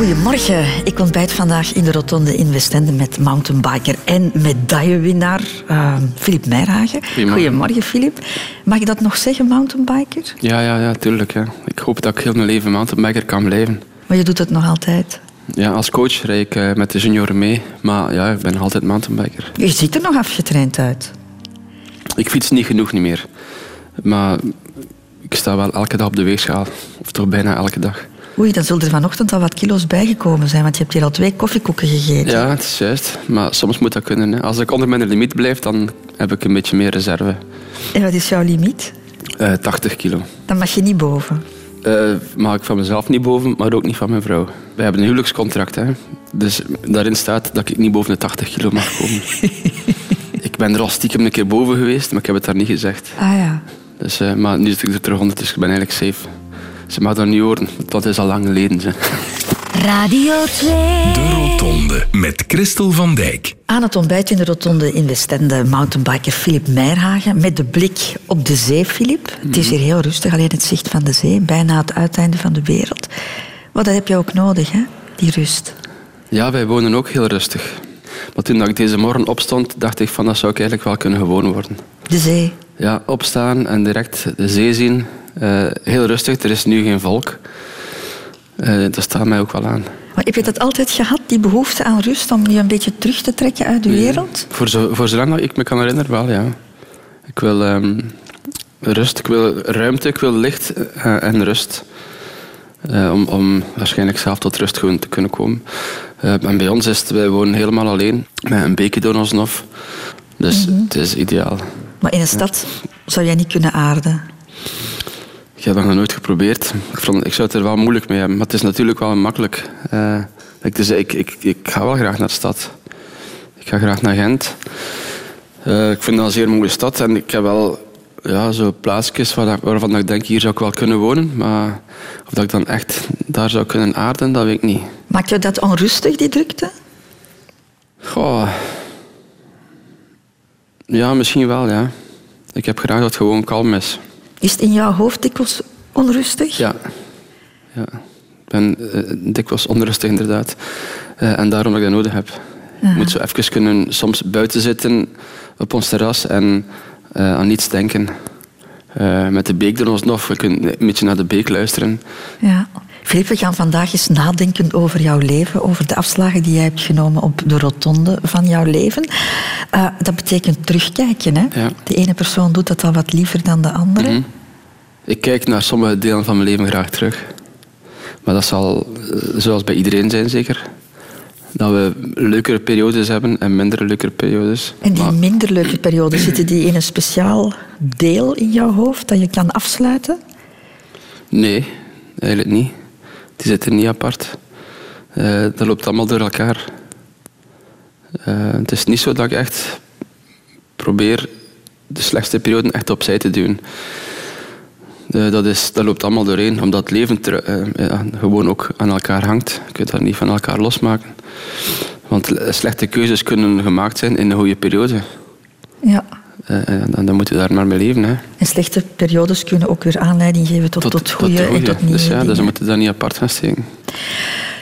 Goedemorgen. Ik ontbijt vandaag in de Rotonde in Westende met mountainbiker en medaillewinnaar uh, Filip Meijhagen. Goedemorgen, Filip. Mag je dat nog zeggen, mountainbiker? Ja, ja, ja, tuurlijk. Ja. Ik hoop dat ik heel mijn leven mountainbiker kan blijven. Maar je doet het nog altijd? Ja, als coach rijd ik uh, met de junioren mee. Maar ja, ik ben nog altijd mountainbiker. Je ziet er nog afgetraind uit. Ik fiets niet genoeg niet meer. Maar ik sta wel elke dag op de weegschaal. Of toch bijna elke dag. Oei, dan zullen er vanochtend al wat kilo's bijgekomen zijn, want je hebt hier al twee koffiekoeken gegeten. Ja, het is juist. Maar soms moet dat kunnen. Hè. Als ik onder mijn limiet blijf, dan heb ik een beetje meer reserve. En wat is jouw limiet? Uh, 80 kilo. Dan mag je niet boven? Uh, mag ik van mezelf niet boven, maar ook niet van mijn vrouw. Wij hebben een huwelijkscontract, hè. dus daarin staat dat ik niet boven de 80 kilo mag komen. ik ben er al stiekem een keer boven geweest, maar ik heb het daar niet gezegd. Ah ja. Dus, uh, maar nu zit ik er terug onder, dus ik ben eigenlijk safe. Ze mag dat niet horen, dat is al lang geleden. Ze. Radio 2. De Rotonde met Christel van Dijk. Aan het ontbijt in de Rotonde in Westende mountainbiker Filip Meijhagen met de blik op de zee, Filip. Het is hier heel rustig, alleen het zicht van de zee, bijna het uiteinde van de wereld. Wat dat heb je ook nodig, hè? die rust. Ja, wij wonen ook heel rustig. Maar toen ik deze morgen opstond, dacht ik van dat zou ik eigenlijk wel kunnen gewoon worden. De zee? Ja, opstaan en direct de zee zien. Uh, heel rustig, er is nu geen volk. Uh, dat staat mij ook wel aan. Maar heb je dat altijd gehad, die behoefte aan rust, om je een beetje terug te trekken uit de wereld? Voor, zo, voor zolang ik me kan herinneren, wel, ja. Ik wil um, rust, ik wil ruimte, ik wil licht uh, en rust. om, om waarschijnlijk zelf tot rust gewoon te kunnen komen. en bij ons is het, wij wonen helemaal alleen, met een beekje door ons hof. Dus mm -hmm. het is ideaal. Maar in een stad zou jij niet kunnen aarden? Ik heb dat nog nooit geprobeerd. Ik, vond, ik zou het er wel moeilijk mee hebben. Maar het is natuurlijk wel makkelijk. Uh, ik, dus ik, ik, ik ga wel graag naar de stad. Ik ga graag naar Gent. Uh, ik vind dat een zeer mooie stad. En ik heb wel ja, zo plaatsjes waar, waarvan ik denk, hier zou ik wel kunnen wonen. Maar of dat ik dan echt daar zou kunnen aarden, dat weet ik niet. Maakt je dat onrustig, die drukte? Goh. Ja, misschien wel, ja. Ik heb graag dat het gewoon kalm is. Is het in jouw hoofd dikwijls onrustig? Ja. ja. Ik ben uh, dikwijls onrustig, inderdaad. Uh, en daarom dat ik dat nodig heb. Ik moet zo even kunnen soms buiten zitten op ons terras en uh, aan niets denken. met de beek er ons nog. We kunnen een beetje naar de beek luisteren. Ja. Filip, we gaan vandaag eens nadenken over jouw leven, over de afslagen die jij hebt genomen op de rotonde van jouw leven. Uh, dat betekent terugkijken. Hè? Ja. De ene persoon doet dat al wat liever dan de andere. Mm -hmm. Ik kijk naar sommige delen van mijn leven graag terug. Maar dat zal, zoals bij iedereen zijn zeker, dat we leukere periodes hebben en minder leuke periodes. En die maar... minder leuke periodes, zitten die in een speciaal deel in jouw hoofd dat je kan afsluiten? Nee, eigenlijk niet. Die zitten niet apart. Uh, dat loopt allemaal door elkaar. Uh, het is niet zo dat ik echt probeer de slechtste perioden echt opzij te duwen. Uh, dat, is, dat loopt allemaal doorheen, omdat het leven gewoon ook aan elkaar hangt. Je kunt dat niet van elkaar losmaken. Want slechte keuzes kunnen gemaakt zijn in een goede periode. Ja. En dan moet je daar maar mee leven. Hè. En slechte periodes kunnen ook weer aanleiding geven tot, tot, tot goede tot en tot nieuwe Dus ja, dingen. dus we moeten dat niet apart gaan steken.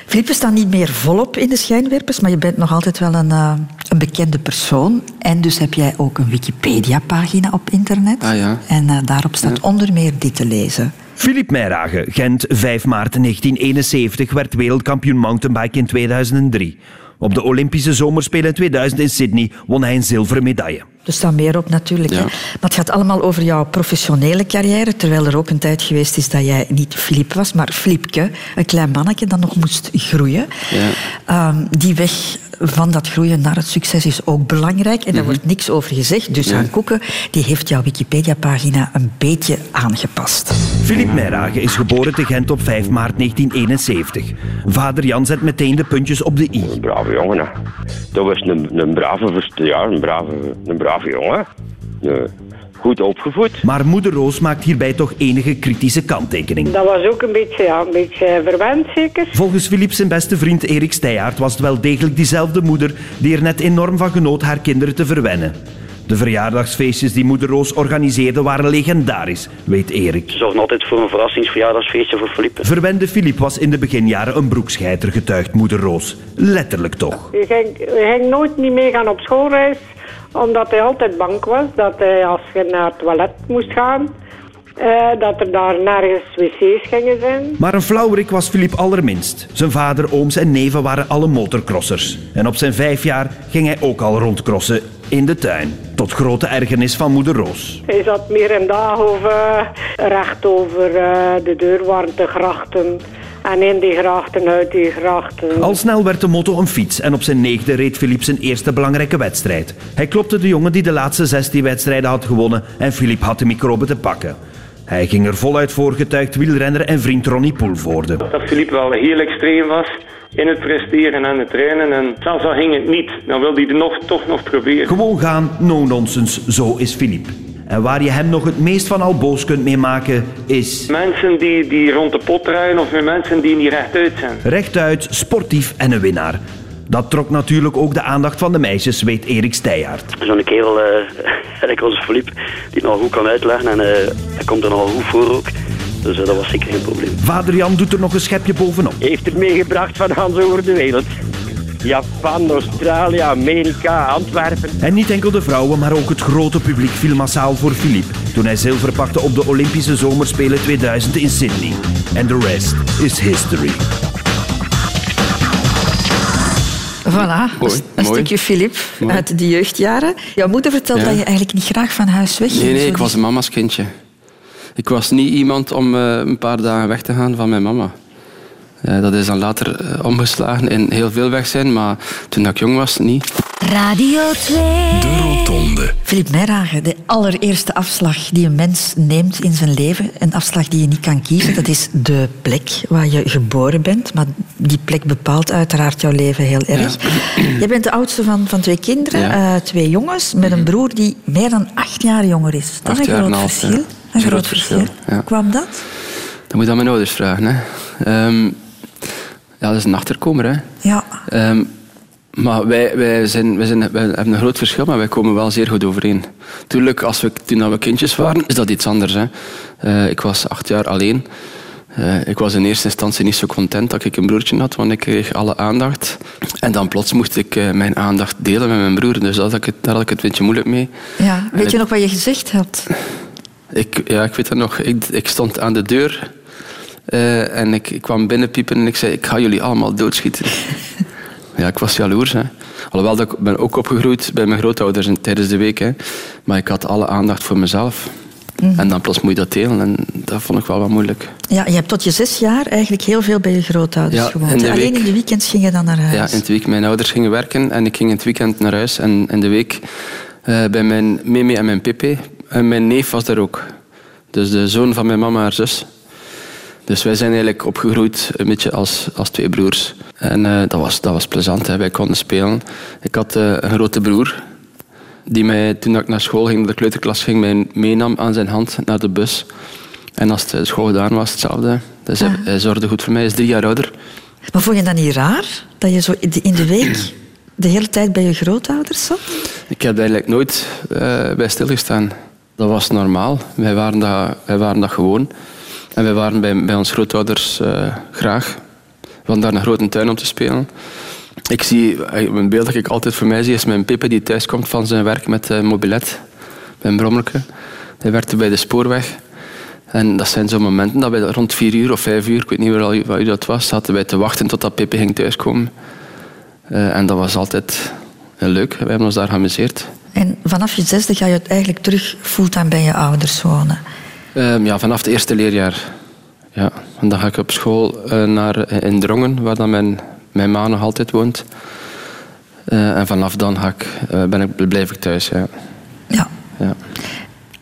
Filip, staat niet meer volop in de schijnwerpers, maar je bent nog altijd wel een, uh, een bekende persoon. En dus heb jij ook een Wikipedia-pagina op internet. Ah, ja. En uh, daarop staat ja. onder meer dit te lezen. Filip Meijhagen, Gent, 5 maart 1971, werd wereldkampioen mountainbike in 2003. Op de Olympische Zomerspelen in 2000 in Sydney won hij een zilveren medaille. Er staat meer op natuurlijk. Ja. Hè? Maar het gaat allemaal over jouw professionele carrière. Terwijl er ook een tijd geweest is dat jij niet Filip was, maar Filipke. Een klein mannetje dat nog moest groeien. Ja. Um, die weg van dat groeien naar het succes is ook belangrijk. En daar Mhm. wordt niks over gezegd. Dus Ja. Han Koeken die heeft jouw Wikipedia-pagina een beetje aangepast. Filip Meijhagen is geboren te Gent op 5 maart 1971. Vader Jan zet meteen de puntjes op de i. Een brave jongen, hè. Dat was een, een brave, verst- ja, een brave, een brave jongen. Ja, goed opgevoed. Maar moeder Roos maakt hierbij toch enige kritische kanttekening. Dat was ook een beetje, ja, een beetje verwend, zeker. Volgens Filip zijn beste vriend Erik Steijaert was het wel degelijk diezelfde moeder die er net enorm van genoot haar kinderen te verwennen. De verjaardagsfeestjes die moeder Roos organiseerde waren legendarisch, weet Erik. Ze zorgen altijd voor een verrassingsverjaardagsfeestje voor Philippe. Verwende Filip was in de beginjaren een broekscheiter, getuigt moeder Roos. Letterlijk toch. Hij ging, hij ging nooit niet meegaan op schoolreis, omdat hij altijd bang was dat hij als je naar het toilet moest gaan, eh, dat er daar nergens wc's gingen zijn. Maar een flauwerik was Filip allerminst. Zijn vader, ooms en neven waren alle motorcrossers. En op zijn vijf jaar ging hij ook al rondcrossen in de tuin. Tot grote ergernis van moeder Roos. Hij zat meer een dag over, recht over eh, de deur waren de grachten. En in die grachten, uit die grachten. Al snel werd de motto een fiets en op zijn negende reed Filip zijn eerste belangrijke wedstrijd. Hij klopte de jongen die de laatste 16 wedstrijden had gewonnen en Filip had de microbe te pakken. Hij ging er voluit voor, getuigd wielrenner en vriend Ronnie Poelvoorde. dat Philippe wel heel extreem was in het presteren en het trainen. En zelfs al ging het niet, dan wilde hij het nog, toch nog proberen. Gewoon gaan, no nonsense, zo is Filip. En waar je hem nog het meest van al boos kunt mee maken, is Mensen die, die rond de pot rijden of mensen die niet rechtuit zijn. rechtuit, sportief en een winnaar. Dat trok natuurlijk ook de aandacht van de meisjes, weet Erik Steijaert. Zo'n kerel, eh eigenlijk onze Philippe, die het nog goed kan uitleggen en eh hij komt er nogal goed voor ook. Dus eh, dat was zeker geen probleem. Vader Jan doet er nog een schepje bovenop. Heeft het meegebracht van Hans over de wereld. Japan, Australië, Amerika, Antwerpen. En niet enkel de vrouwen, maar ook het grote publiek viel massaal voor Philippe toen hij zilver pakte op de Olympische Zomerspelen 2000 in Sydney. En de rest is history. Voilà, Mooi, een mooi. stukje Filip uit die jeugdjaren. Jouw moeder vertelt Ja. dat je eigenlijk niet graag van huis weg ging. Nee, nee, ik was een mama's kindje. Ik was niet iemand om eh, een paar dagen weg te gaan van mijn mama. Eh, dat is dan later eh, omgeslagen in heel veel weg zijn, maar toen ik jong was, niet. Radio 2. De Rotonde. Philip Meijragen, de allereerste afslag die een mens neemt in zijn leven, een afslag die je niet kan kiezen, dat is de plek waar je geboren bent. Maar die plek bepaalt uiteraard jouw leven heel erg. Je bent de oudste van, van twee kinderen, Ja. eh, twee jongens, met een broer die meer dan acht jaar jonger is. Dat Acht is een jaar en groot half, verschil. ja. Een Groot groot verschil. verschil, ja. Hoe kwam dat? Dat moet je aan mijn ouders vragen. Hè. Ehm, ja, dat is een achterkomer. Hè. Ja, Ehm, maar wij, wij, zijn, wij, zijn, wij hebben een groot verschil, maar wij komen wel zeer goed overeen. Tuurlijk, als we, toen we kindjes waren, is dat iets anders. Hè. Eh, ik was acht jaar alleen. Eh, ik was in eerste instantie niet zo content dat ik een broertje had, want ik kreeg alle aandacht. En dan plots moest ik eh, mijn aandacht delen met mijn broer, dus daar had ik het, daar had ik het een beetje moeilijk mee. ja. Weet je nog wat je gezegd had? Ik, ja, ik weet dat nog. Ik, ik stond aan de deur eh, en ik, ik kwam binnenpiepen en ik zei: Ik ga jullie allemaal doodschieten. ja, ik was jaloers. Hè. Alhoewel, dat ik ben ook opgegroeid bij mijn grootouders tijdens de week. Hè. Maar ik had alle aandacht voor mezelf. En dan plots moet je dat delen en dat vond ik wel wat moeilijk. Ja, je hebt tot je zes jaar eigenlijk heel veel bij je grootouders Ja, gewoond. in de Alleen week- in de weekends ging je dan naar huis. Ja, in het week mijn ouders gingen werken en ik ging in het weekend naar huis. En in de week eh, bij mijn mimi en mijn pipi. En mijn neef was daar ook. Dus de zoon van mijn mama en haar zus. Dus wij zijn eigenlijk opgegroeid een beetje als, als twee broers. En eh, dat, was, dat was plezant, hè. wij konden spelen. Ik had eh, een grote broer die mij, toen ik naar school ging, naar de kleuterklas ging, mij meenam aan zijn hand naar de bus. En als de school gedaan was, hetzelfde. Dus hij, hij zorgde goed voor mij. Hij is drie jaar ouder. Maar vond je dat niet raar? Dat je zo in de- week de hele tijd bij je grootouders zat? Ik heb eigenlijk nooit eh, bij stilgestaan. Dat was normaal. Wij waren dat, wij waren dat gewoon. En wij waren bij, bij ons grootouders eh, graag. Hadden daar een grote tuin om te spelen. Ik zie, eh, een beeld dat ik altijd voor mij zie, is mijn Pippe die thuis komt van zijn werk met eh, mobilet. Een brommerke. Hij werkte bij de spoorweg. En dat zijn zo'n momenten dat wij rond vier uur of vijf uur, ik weet niet al- wat uur dat was, zaten wij te wachten totdat Pippe ging thuiskomen. En dat was altijd heel leuk. We hebben ons daar geamuseerd. En vanaf je zesde ga je eigenlijk terug fulltime bij je ouders wonen. Ehm, ja, vanaf het eerste leerjaar. Ja. En dan ga ik op school eh, naar eh, in Drongen, waar dan mijn, mijn ma nog altijd woont. Eh, en vanaf dan ga ik, ben ik, blijf ik thuis. Ja. Ja. Ja.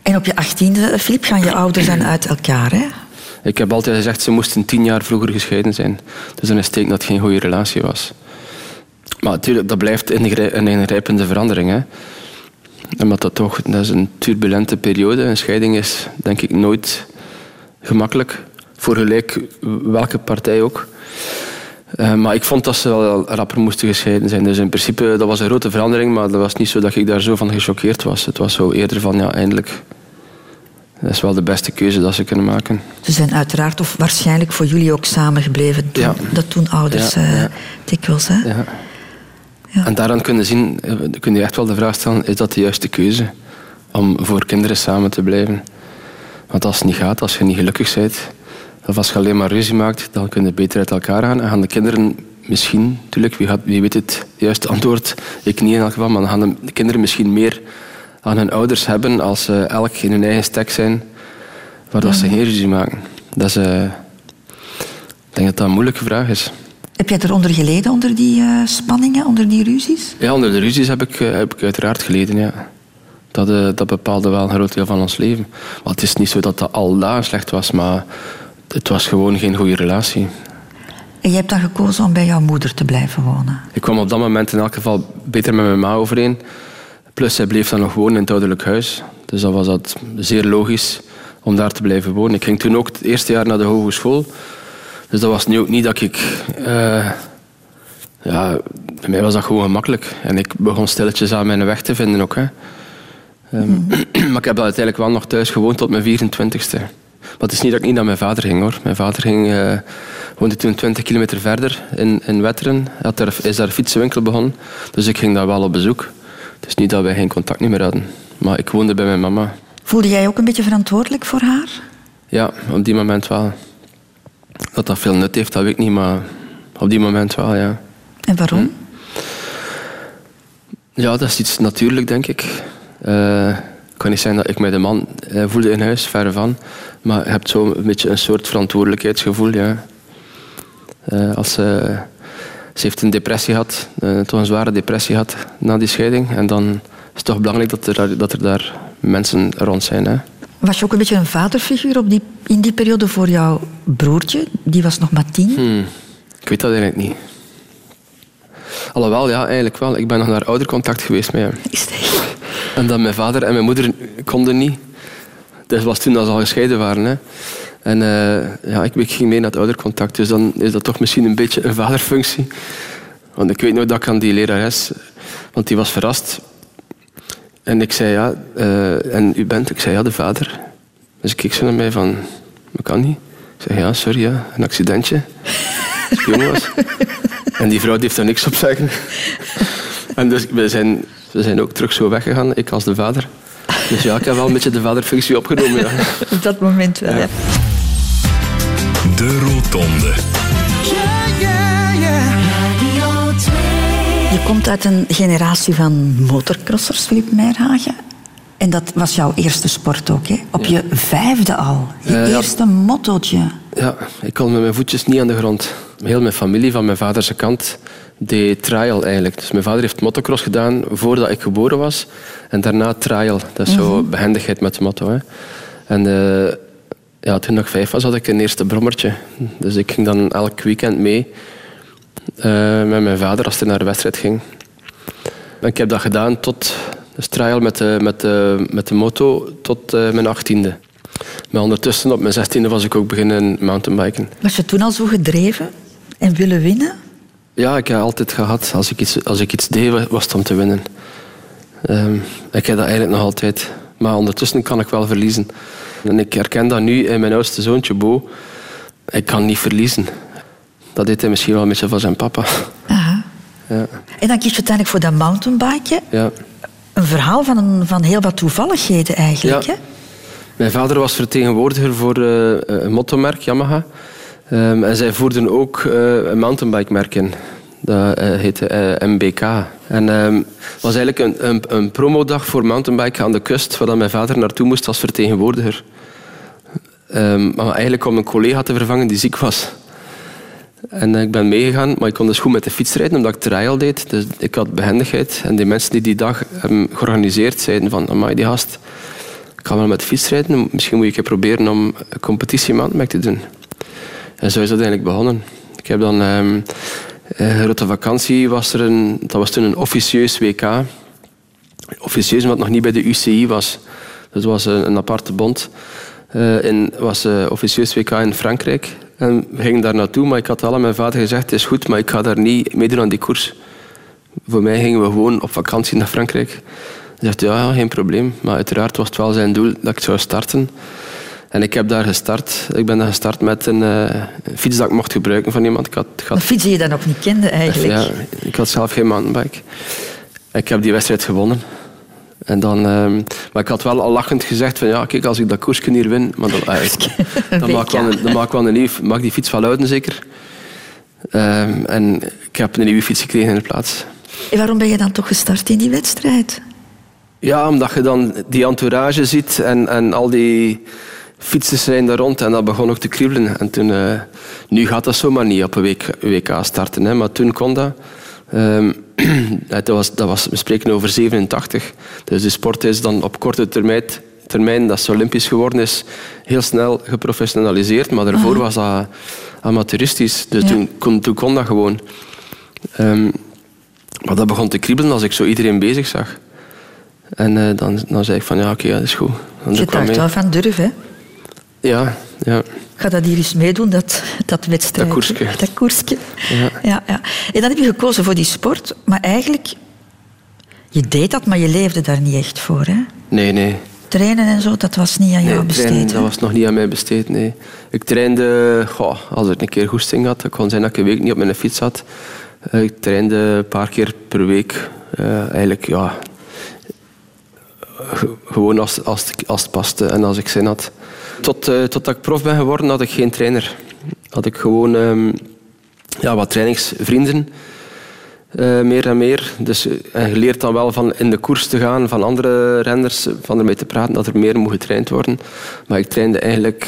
En op je achttiende, Filip, gaan je ouders dan uit elkaar, hè? Ik heb altijd gezegd, ze moesten tien jaar vroeger gescheiden zijn. Dus dan is het teken dat het geen goede relatie was. Maar natuurlijk, dat blijft een ingrijpende verandering. Hè. Omdat dat toch, dat is een turbulente periode. Een scheiding is, denk ik, nooit gemakkelijk. Voor gelijk welke partij ook. Eh, maar ik vond dat ze wel rapper moesten gescheiden zijn. Dus in principe, dat was een grote verandering, maar dat was niet zo dat ik daar zo van gechoqueerd was. Het was zo eerder van, ja, eindelijk. Dat is wel de beste keuze dat ze kunnen maken. Ze zijn uiteraard of waarschijnlijk voor jullie ook samengebleven. Toen, Ja. Dat toen ouders Ja, eh ja. dikwijls. Hè? Ja. En daaraan kun je zien, eh, kun je echt wel de vraag stellen, is dat de juiste keuze? Om voor kinderen samen te blijven. Want als het niet gaat, als je niet gelukkig bent, of als je alleen maar ruzie maakt, dan kun je beter uit elkaar gaan. En gaan de kinderen misschien, natuurlijk, wie, gaat, wie weet het juiste antwoord, ik niet in elk geval, maar dan gaan de kinderen misschien meer aan hun ouders hebben als ze elk in hun eigen stek zijn, waardoor ze geen ruzie maken. Dat is, eh, ik denk dat dat een moeilijke vraag is. Heb jij eronder geleden, onder die eh, spanningen, onder die ruzies? Ja, onder de ruzies heb ik, eh, heb ik uiteraard geleden, ja. Dat, eh, dat bepaalde wel een groot deel van ons leven. Maar het is niet zo dat dat al daar slecht was, maar het was gewoon geen goede relatie. En jij hebt dan gekozen om bij jouw moeder te blijven wonen. Ik kwam op dat moment in elk geval beter met mijn ma overeen. Plus, zij bleef dan nog wonen in het ouderlijk huis. Dus dat was dat zeer logisch om daar te blijven wonen. Ik ging toen ook het eerste jaar naar de hogeschool. Dus dat was nu ook niet dat ik... eh, ja, bij mij was dat gewoon gemakkelijk. En ik begon stilletjes aan mijn weg te vinden ook. Hè. Ehm, maar ik heb dan uiteindelijk wel nog thuis gewoond tot mijn 24ste. Maar het is niet dat ik niet naar mijn vader ging hoor. Mijn vader ging, eh, woonde toen 20 kilometer verder in, in Wetteren. Hij had daar, is daar een fietsenwinkel begonnen. Dus ik ging daar wel op bezoek. Het is niet dat wij geen contact meer hadden. Maar ik woonde bij mijn mama. Voelde jij ook een beetje verantwoordelijk voor haar? Ja, op die moment wel. Dat dat veel nut heeft, dat weet ik niet. Maar op die moment wel, ja. En waarom? Hm? Ja, dat is iets natuurlijk, denk ik. Eh, het kan niet zijn dat ik mij de man eh, voelde in huis, verre van. Maar je hebt zo een beetje een soort verantwoordelijkheidsgevoel, ja. Eh, als ze, ze heeft een depressie gehad, eh, toch een zware depressie gehad na die scheiding. En dan is het toch belangrijk dat er, dat er daar mensen rond zijn. Hè. Was je ook een beetje een vaderfiguur op die, in die periode voor jouw broertje? Die was nog maar tien. Hmm, ik weet dat eigenlijk niet. Alhoewel, ja, eigenlijk wel. Ik ben nog naar oudercontact geweest met hem. Is echt? En dat mijn vader en mijn moeder konden niet. Dat was toen dat ze al gescheiden waren. Hè. En eh, ja, ik, ik ging mee naar het oudercontact. Dus dan is dat toch misschien een beetje een vaderfunctie. Want ik weet nog dat ik aan die lerares... Want die was verrast. En ik zei, ja... eh, en u bent? Ik zei, ja, de vader. Dus ik keek zo naar mij van... Dat kan niet. Ik zei, ja, sorry, ja. Een accidentje. Als ik jong was. En die vrouw die heeft daar niks op zeggen. En dus we zijn, we zijn ook terug zo weggegaan, ik als de vader. Dus ja, ik heb wel een beetje de vaderfunctie opgenomen. Ja. Op dat moment wel, ja. De Rotonde. Komt uit een generatie van motorcrossers, Filip Meijerhagen. En dat was jouw eerste sport ook, hè? Op je vijfde al. Je Eh, ja. eerste mottootje. ja, ik kon met mijn voetjes niet aan de grond. Heel mijn familie van mijn vaderse kant deed trial eigenlijk. Dus mijn vader heeft motocross gedaan voordat ik geboren was. En daarna trial. Dat is zo behendigheid met de motto. Hè. En eh, ja, toen ik vijf was, had ik een eerste brommertje. Dus ik ging dan elk weekend mee eh, met mijn vader als hij naar de wedstrijd ging. En ik heb dat gedaan tot dus trial met de, met de, met de moto tot eh, mijn achttiende. Maar ondertussen, op mijn zestiende, was ik ook beginnen mountainbiken. Was je toen al zo gedreven en willen winnen? Ja, ik heb altijd gehad, als ik iets, als ik iets deed, was het om te winnen. Ehm, ik heb dat eigenlijk nog altijd. Maar ondertussen kan ik wel verliezen. En ik herken dat nu in mijn oudste zoontje Bo. Ik kan niet verliezen. Dat deed hij misschien wel een beetje van zijn papa. Aha. Ja, En dan kies je uiteindelijk voor dat mountainbiken. ja. Een verhaal van, een, van heel wat toevalligheden eigenlijk, Ja. hè? Mijn vader was vertegenwoordiger voor eh, een mottomerk, Yamaha. Ehm, en zij voerden ook eh, een mountainbike-merk in. Dat eh, heette eh, MBK. En ehm, het was eigenlijk een, een, een promodag voor mountainbiken aan de kust, waar mijn vader naartoe moest als vertegenwoordiger. Ehm, maar eigenlijk om een collega te vervangen die ziek was. En eh, ik ben meegegaan, maar ik kon dus goed met de fiets rijden, omdat ik trial deed. Dus ik had behendigheid. En die mensen die die dag hebben georganiseerd, zeiden van, amai, die gast, ik kan wel met fiets rijden. Misschien moet ik een proberen om een competitie mountainbike te doen. En zo is dat eigenlijk begonnen. Ik heb dan... ehm eh, rond de vakantie was er een... Dat was toen een officieus WK. Officieus, wat nog niet bij de UCI was. Dat was een, een aparte bond. In was eh, officieus WK in Frankrijk. En we gingen daar naartoe, maar ik had wel aan mijn vader gezegd, het is goed, maar ik ga daar niet meedoen aan die koers. Voor mij gingen we gewoon op vakantie naar Frankrijk. Hij zegt, ja, geen probleem. Maar uiteraard was het wel zijn doel dat ik zou starten. En ik heb daar gestart. Ik ben daar gestart met een, eh, fiets dat ik mocht gebruiken van iemand. Ik had, ik had Een fiets die je dan nog niet kende eigenlijk. ja, ik had zelf geen mountainbike. Ik heb die wedstrijd gewonnen. En dan, ehm, maar ik had wel al lachend gezegd van ja, kijk, als ik dat koersje hier win, maar dan, ik- dan, maak ik wel dan maak wel een nieuw, mag ik die fiets wel houden zeker. Ehm, en ik heb een nieuwe fiets gekregen in de plaats. En waarom ben je dan toch gestart in die wedstrijd? Ja, omdat je dan die entourage ziet en, en al die fietsers zijn daar rond en dat begon ook te kriebelen. En toen, eh, nu gaat dat zomaar niet op een WK starten, hè, maar toen kon dat. Ehm, dat, was, dat was, we spreken over 87. Dus de sport is dan op korte termijn, termijn dat ze olympisch geworden is, heel snel geprofessionaliseerd. Maar daarvoor was dat amateuristisch. Dus Ja. toen, kon, toen kon dat gewoon. Ehm, maar dat begon te kriebelen als ik zo iedereen bezig zag. En eh, dan, dan zei ik van ja, oké, dat is goed. Dan Je dacht wel van durf, hè? Ja, ja. Ga dat hier eens meedoen, dat, dat wedstrijd. Dat koersje. Dat koersje. Ja. Ja, ja. En dan heb je gekozen voor die sport, maar eigenlijk... Je deed dat, maar je leefde daar niet echt voor, hè? Nee, nee. Trainen en zo, dat was niet aan jou nee besteed. trainen, dat was nog niet aan mij besteed, nee. Ik trainde, goh, als ik een keer goesting had, het kon zijn dat ik een week niet op mijn fiets zat. Eh, Ik trainde een paar keer per week. Eh, eigenlijk, ja... ge- Gewoon als, als, als het paste en als ik zin had. Tot, eh, totdat ik prof ben geworden, had ik geen trainer. Had ik gewoon ehm, ja, wat trainingsvrienden. eh, meer en meer. Dus, eh, en je leert dan wel van in de koers te gaan, van andere renners, van ermee te praten, dat er meer moet getraind worden. Maar ik trainde eigenlijk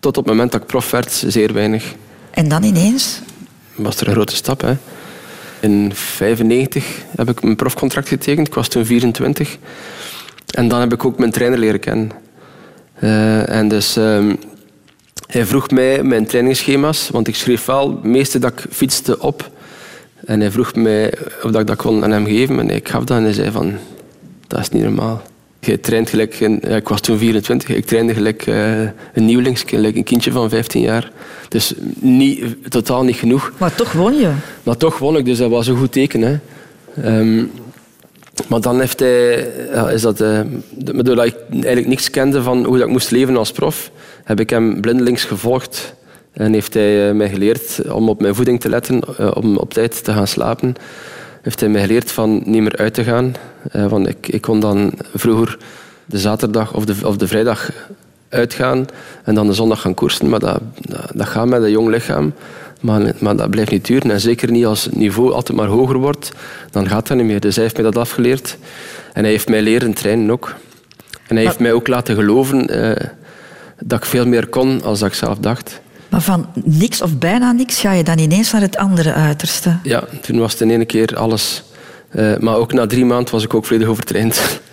tot op het moment dat ik prof werd, zeer weinig. En dan ineens... Was er een grote stap. Hè. In 1995 heb ik mijn profcontract getekend. Ik was toen 24. En dan heb ik ook mijn trainer leren kennen. Eh, en dus ehm, hij vroeg mij mijn trainingsschema's, want ik schreef wel het meeste dat ik fietste op. En hij vroeg mij of dat ik dat kon aan hem geven. En ik gaf dat en hij zei van, dat is niet normaal. Je traint gelijk, ja, ik was toen 24, ik trainde gelijk eh, een nieuwelings, gelijk een kindje van 15 jaar. Dus niet, totaal niet genoeg. Maar toch won je. Maar toch won ik, dus dat was een goed teken. Hè. Ehm, maar dan heeft hij, is dat, eh, doordat ik eigenlijk niks kende van hoe dat ik moest leven als prof, heb ik hem blindelings gevolgd. En heeft hij eh, mij geleerd om op mijn voeding te letten, eh, om op tijd te gaan slapen. Heeft hij mij geleerd van niet meer uit te gaan. Want ik, ik kon dan vroeger de zaterdag of de, of de vrijdag uitgaan en dan de zondag gaan koersen. Maar dat, dat, dat gaat met een jong lichaam. Maar, maar dat blijft niet duren. En zeker niet als het niveau altijd maar hoger wordt, dan gaat dat niet meer. Dus hij heeft mij dat afgeleerd. En hij heeft mij leren trainen ook. En hij heeft mij ook laten geloven eh, dat ik veel meer kon dan ik zelf dacht. Maar van niks of bijna niks ga je dan ineens naar het andere uiterste. Ja, toen was het in één keer alles. Eh, maar ook na drie maanden was ik ook volledig overtraind.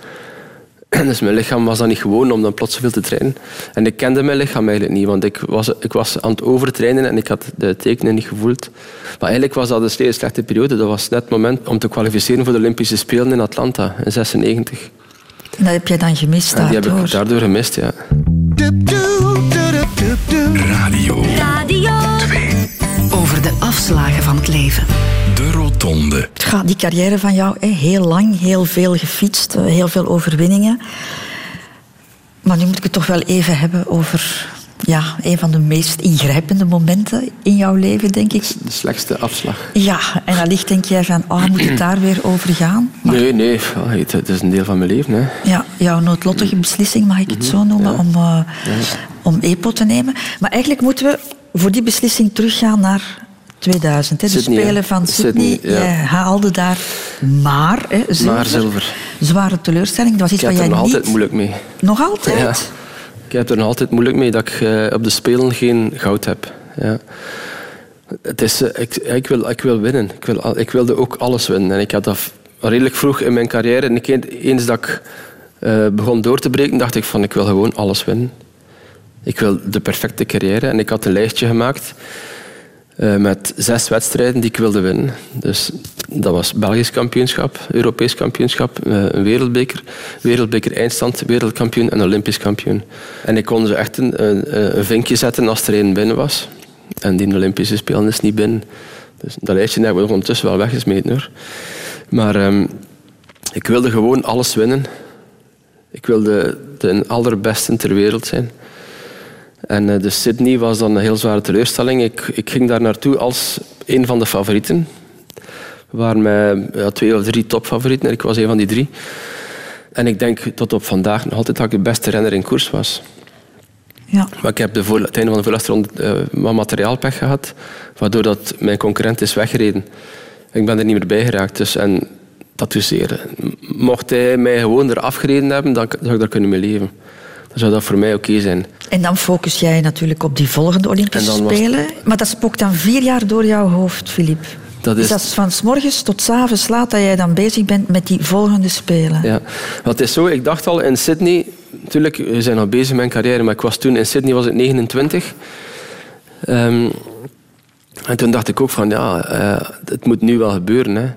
dus mijn lichaam was dan niet gewoon om dan plots zoveel te trainen. En ik kende mijn lichaam eigenlijk niet, want ik was, ik was aan het overtrainen en ik had de tekenen niet gevoeld. Maar eigenlijk was dat een zeer slechte periode. Dat was net het moment om te kwalificeren voor de Olympische Spelen in Atlanta in 96. En dat heb je dan gemist En die heb daardoor. ik daardoor gemist, ja. Radio Radio de afslagen van het leven. De Rotonde. Die carrière van jou, hè, heel lang, heel veel gefietst, eh, heel veel overwinningen. Maar nu moet ik het toch wel even hebben over ja, een van de meest ingrijpende momenten in jouw leven, denk ik. De slechtste afslag. Ja, en allicht denk jij van, oh, moet het daar weer over gaan? Maar Nee, nee, het is een deel van mijn leven. Hè. ja, jouw noodlottige beslissing, mag ik het zo noemen, om, eh, om EPO te nemen. Maar eigenlijk moeten we voor die beslissing teruggaan naar 2000. Hè, de Sydney. Spelen van Sydney. Sydney, ja. Jij haalde daar maar hè, zilver. Maar zilver. Zware teleurstelling. Dat was iets Ik heb er jij nog niet... altijd moeilijk mee. Nog altijd? Ja. Ik heb er nog altijd moeilijk mee dat ik eh, op de Spelen geen goud heb. Ja. Het is, eh, ik, ik, wil, ik wil winnen. Ik, wil, ik wilde ook alles winnen. En ik had dat redelijk vroeg in mijn carrière. En ik, eens dat ik eh, begon door te breken, dacht ik van ik wil gewoon alles winnen. Ik wil de perfecte carrière. En ik had een lijstje gemaakt. Eh, met zes wedstrijden die ik wilde winnen. Dus dat was Belgisch kampioenschap, Europees kampioenschap, eh, een wereldbeker, wereldbeker eindstand, wereldkampioen en Olympisch kampioen. En ik kon ze echt een, een, vinkje zetten als er één binnen was. En die Olympische Spelen is niet binnen. Dus dat lijstje hebben we ondertussen wel weggesmeten hoor. Maar ehm, ik wilde gewoon alles winnen. Ik wilde de allerbeste ter wereld zijn. En uh, de Sydney was dan een heel zware teleurstelling. Ik, ik ging daar naartoe als een van de favorieten. We waren met ja, twee of drie topfavorieten en ik was een van die drie. En ik denk tot op vandaag nog altijd dat ik de beste renner in koers was. Ja. Maar ik heb de voor, het einde van de voorlaatste ronde uh, wat materiaalpech gehad, waardoor dat mijn concurrent is weggereden. Ik ben er niet meer bij geraakt. Dus, en dat zeer. Mocht hij mij gewoon eraf gereden hebben, dan zou ik daar kunnen mee leven. Zou dat voor mij oké zijn. En dan focus jij natuurlijk op die volgende Olympische Spelen. Maar dat spookt dan vier jaar door jouw hoofd, Filip. Dat is... Dus dat is van s morgens tot s avonds laat dat jij dan bezig bent met die volgende Spelen. Ja, wat is zo. Ik dacht al in Sydney... Natuurlijk, we zijn al bezig met mijn carrière, maar ik was toen in Sydney was ik 29. Um, en toen dacht ik ook van, ja, uh, het moet nu wel gebeuren. Hè.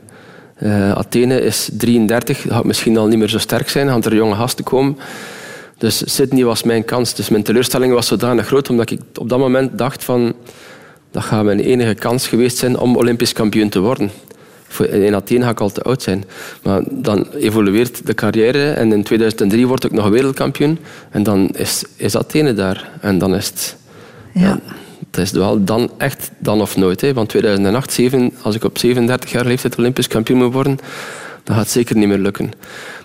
Uh, Athene is 33, gaat misschien al niet meer zo sterk zijn, gaan er jonge gasten komen. Dus Sydney was mijn kans. Dus mijn teleurstelling was zodanig groot, omdat ik op dat moment dacht van... Dat gaat mijn enige kans geweest zijn om Olympisch kampioen te worden. In Athene ga ik al te oud zijn. Maar dan evolueert de carrière en in 2003 word ik nog wereldkampioen. En dan is, is Athene daar. En dan is het... Ja. ja het is wel dan echt dan of nooit. Hè. Want 2008, 7, als ik op 37 jaar leeftijd Olympisch kampioen moet worden, dan gaat zeker niet meer lukken.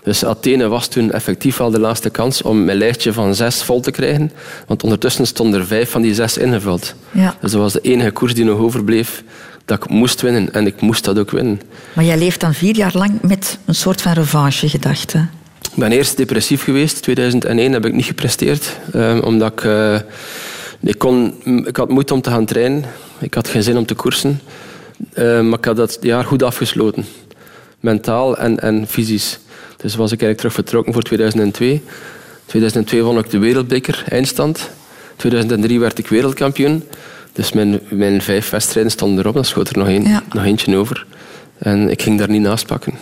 Dus Athene was toen effectief wel de laatste kans om mijn lijstje van zes vol te krijgen. Want ondertussen stonden er vijf van die zes ingevuld. Ja. Dus dat was de enige koers die nog overbleef dat ik moest winnen. En ik moest dat ook winnen. Maar jij leeft dan vier jaar lang met een soort van revanche-gedachte. Ik ben eerst depressief geweest. 2001 heb ik niet gepresteerd. Eh, omdat ik... Uh, ik, kon, ik had moeite om te gaan trainen. Ik had geen zin om te koersen. Uh, maar ik had dat jaar goed afgesloten. Mentaal en, en fysisch. Dus was ik eigenlijk terug vertrokken voor 2002. 2002 won ik de wereldbeker, eindstand. 2003 werd ik wereldkampioen. Dus mijn, mijn vijf wedstrijden stonden erop. Dan schoot er nog, een, ja. nog eentje over. En ik ging daar niet naast pakken.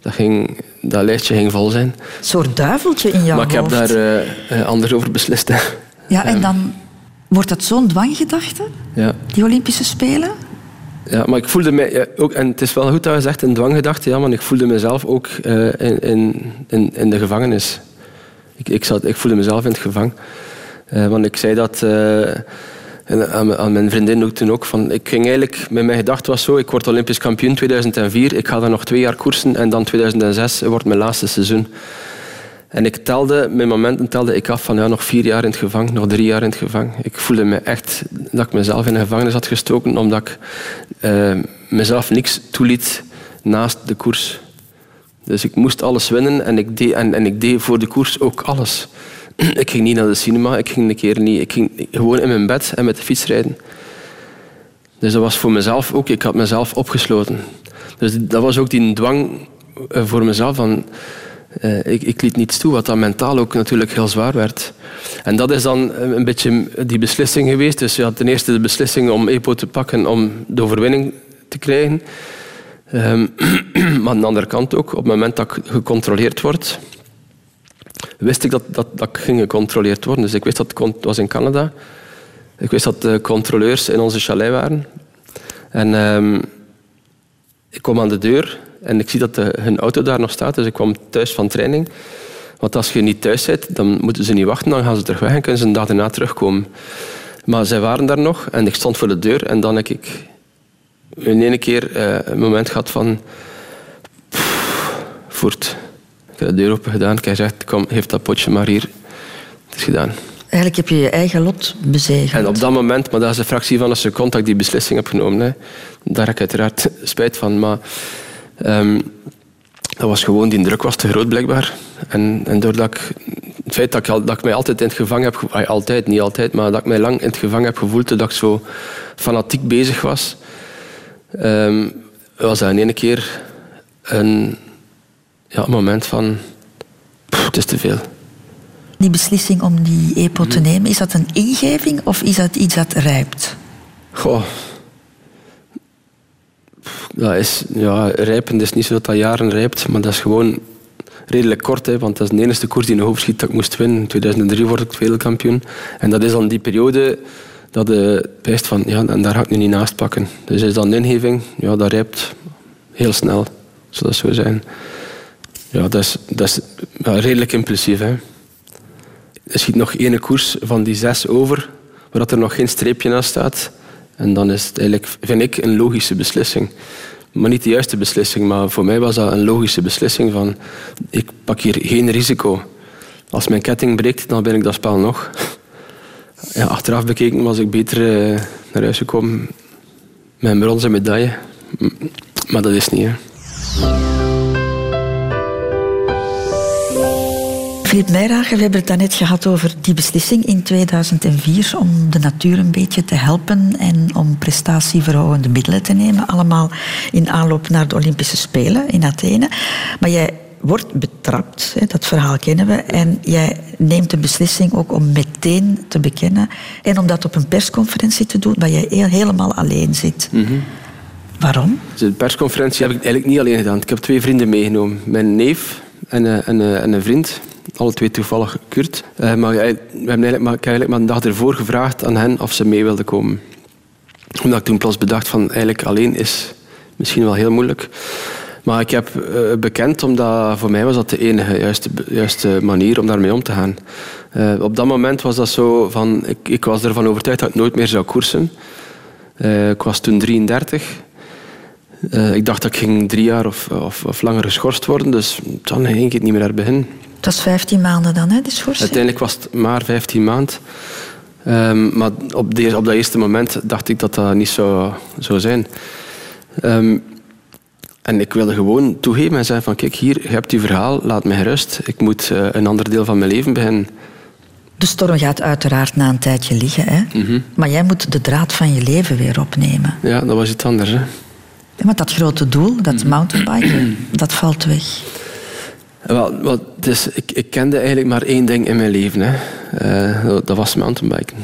Dat, ging, dat lijstje ging vol zijn. Een soort duiveltje in jouw Maar ik heb hoofd. daar uh, anders over beslist. Hè. Ja, en dan wordt dat zo'n dwanggedachte? Ja. Die Olympische Spelen? Ja, maar ik voelde mij ook, en het is wel goed dat je zegt een dwanggedachte, ja, maar ik voelde mezelf ook uh, in, in, in, in, de gevangenis. Ik, ik, zat, ik voelde mezelf in het gevangen. Uh, want ik zei dat uh, aan, aan, mijn vriendin ook toen ook. Van, ik ging eigenlijk, met mijn gedachte was zo, ik word Olympisch kampioen 2004, ik ga dan nog twee jaar koersen en dan 2006 wordt mijn laatste seizoen. En ik telde, mijn momenten telde ik af van ja, nog vier jaar in het gevangen, nog drie jaar in het gevangen. Ik voelde me echt dat ik mezelf in de gevangenis had gestoken, omdat ik uh, mezelf niks toeliet naast de koers. Dus ik moest alles winnen en ik deed, en, en ik deed voor de koers ook alles. ik ging niet naar de cinema, ik ging een keer niet. Ik ging gewoon in mijn bed en met de fiets rijden. Dus dat was voor mezelf ook, ik had mezelf opgesloten. Dus dat was ook die dwang voor mezelf van uh, ik, ik, liet niets toe, wat dan mentaal ook natuurlijk heel zwaar werd. En dat is dan een beetje die beslissing geweest. Dus je had ten eerste de beslissing om EPO te pakken om de overwinning te krijgen. Um, maar aan de andere kant ook, op het moment dat ik gecontroleerd word, wist ik dat, dat, dat ik ging gecontroleerd worden. Dus ik wist dat het was in Canada. Ik wist dat de controleurs in onze chalet waren. En um, ik kom aan de deur en ik zie dat de, hun auto daar nog staat. Dus ik kwam thuis van training. Want als je niet thuis zit, dan moeten ze niet wachten. Dan gaan ze terug weg en kunnen ze een dag daarna terugkomen. Maar zij waren daar nog en ik stond voor de deur. En dan heb ik in ene keer uh, een moment gehad van... Pff, voort. Ik heb de deur open gedaan. Ik heb gezegd, kom, geef dat potje maar hier. Het is gedaan. Eigenlijk heb je je eigen lot bezegeld. En op dat moment, maar dat is een fractie van een seconde dat ik die beslissing heb genomen. Hè. Daar heb ik uiteraard spijt van. Maar um, dat was gewoon, die druk was te groot blijkbaar. En, en doordat ik, het feit dat ik, dat ik mij altijd in het gevangen heb altijd, niet altijd, maar dat ik mij lang in het gevangen heb gevoeld, dat ik zo fanatiek bezig was, um, was dat in één keer een, ja, moment van, pff, het is te veel. Die beslissing om die EPO te nemen, is dat een ingeving of is dat iets dat rijpt? Goh, Dat is, ja, rijpen is niet zo dat dat jaren rijpt, maar dat is gewoon redelijk kort. Hè, want dat is de enige koers die in de schiet dat ik moest winnen. In 2003 word ik wereldkampioen. En dat is dan die periode dat je wijst van, ja, en daar ga ik nu niet naast pakken. Dus is dan ingeving, ja, dat rijpt heel snel. Zou dat zo zijn. Ja, dat is, dat is redelijk impulsief. Hè. Er schiet nog één koers van die zes over, waar er nog geen streepje naast staat. En dan is het eigenlijk, vind ik, een logische beslissing. Maar niet de juiste beslissing, maar voor mij was dat een logische beslissing van ik pak hier geen risico. Als mijn ketting breekt, dan ben ik dat spel nog. Ja, achteraf bekeken was ik beter eh, naar huis gekomen met een bronzen medaille. Maar dat is niet. Hè. Filip we hebben het daarnet gehad over die beslissing in 2004 om de natuur een beetje te helpen en om prestatieverhogende middelen te nemen. Allemaal in aanloop naar de Olympische Spelen in Athene. Maar jij wordt betrapt, hè, dat verhaal kennen we, en jij neemt de beslissing ook om meteen te bekennen en om dat op een persconferentie te doen waar jij heel- helemaal alleen zit. Waarom? Dus de persconferentie heb ik eigenlijk niet alleen gedaan. Ik heb twee vrienden meegenomen. Mijn neef en, eh, en, eh, en een vriend. Alle twee toevallig Kurt. Eh, maar we hebben eigenlijk maar, ik heb eigenlijk maar een dag ervoor gevraagd aan hen of ze mee wilden komen. Omdat ik toen plots bedacht van eigenlijk alleen is misschien wel heel moeilijk. Maar ik heb eh, bekend, omdat voor mij was dat de enige juiste, juiste manier om daarmee om te gaan. Eh, op dat moment was dat zo van, ik, ik was ervan overtuigd dat ik nooit meer zou koersen. Ik was toen 33. Eh, ik dacht dat ik ging drie jaar of, of, of langer geschorst worden, dus dan ging ik het niet meer naar begin. Het was 15 maanden dan, hè, schorsing? Uiteindelijk was het maar 15 maand. Ehm, maar op, de, op dat eerste moment dacht ik dat dat niet zou, zou zijn. Ehm, en ik wilde gewoon toegeven en zeggen van kijk hier, je hebt je verhaal, laat mij gerust. Ik moet eh, een ander deel van mijn leven beginnen. De storm gaat uiteraard na een tijdje liggen, hè? maar jij moet de draad van je leven weer opnemen. Ja, dat was iets anders. Hè. Ja, Maar dat grote doel, dat mountainbiken, dat valt weg. Wel, wel, dus ik, ik kende eigenlijk maar één ding in mijn leven. Hè. Eh, dat was mountainbiken.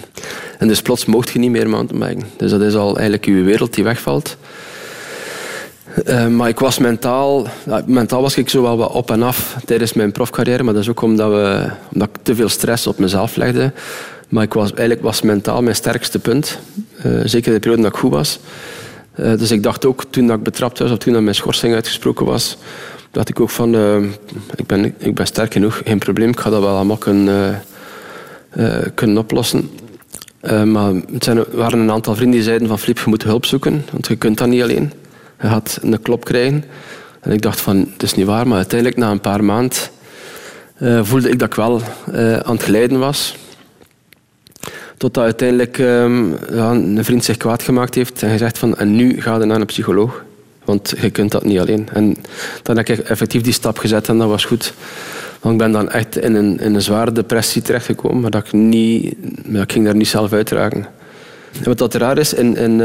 En dus plots mocht je niet meer mountainbiken. Dus dat is al eigenlijk je wereld die wegvalt. Eh, maar ik was mentaal... mentaal was ik zo wel wat op en af tijdens mijn profcarrière. Maar dat is ook omdat, we, omdat ik te veel stress op mezelf legde. Maar ik was, eigenlijk was mentaal mijn sterkste punt. Eh, zeker de periode dat ik goed was. Dus ik dacht ook, toen dat ik betrapt was, of toen dat mijn schorsing uitgesproken was, dacht ik ook van, eh, ik, ben, ik ben sterk genoeg, geen probleem, ik ga dat wel allemaal kunnen, eh, eh, kunnen oplossen. Maar het zijn, waren een aantal vrienden die zeiden van, Filip, je moet hulp zoeken, want je kunt dat niet alleen. Je gaat een klop krijgen. En ik dacht van, het is niet waar, maar uiteindelijk na een paar maanden voelde ik dat ik wel aan het glijden was. Totdat uiteindelijk ehm, een vriend zich kwaad gemaakt heeft en gezegd van en nu ga je naar een psycholoog. Want je kunt dat niet alleen. En dan heb ik effectief die stap gezet en dat was goed. Want ik ben dan echt in een, in een zware depressie terechtgekomen, maar dat ik, niet, ja, ik ging daar niet zelf uitraken. En wat dat raar is, in, in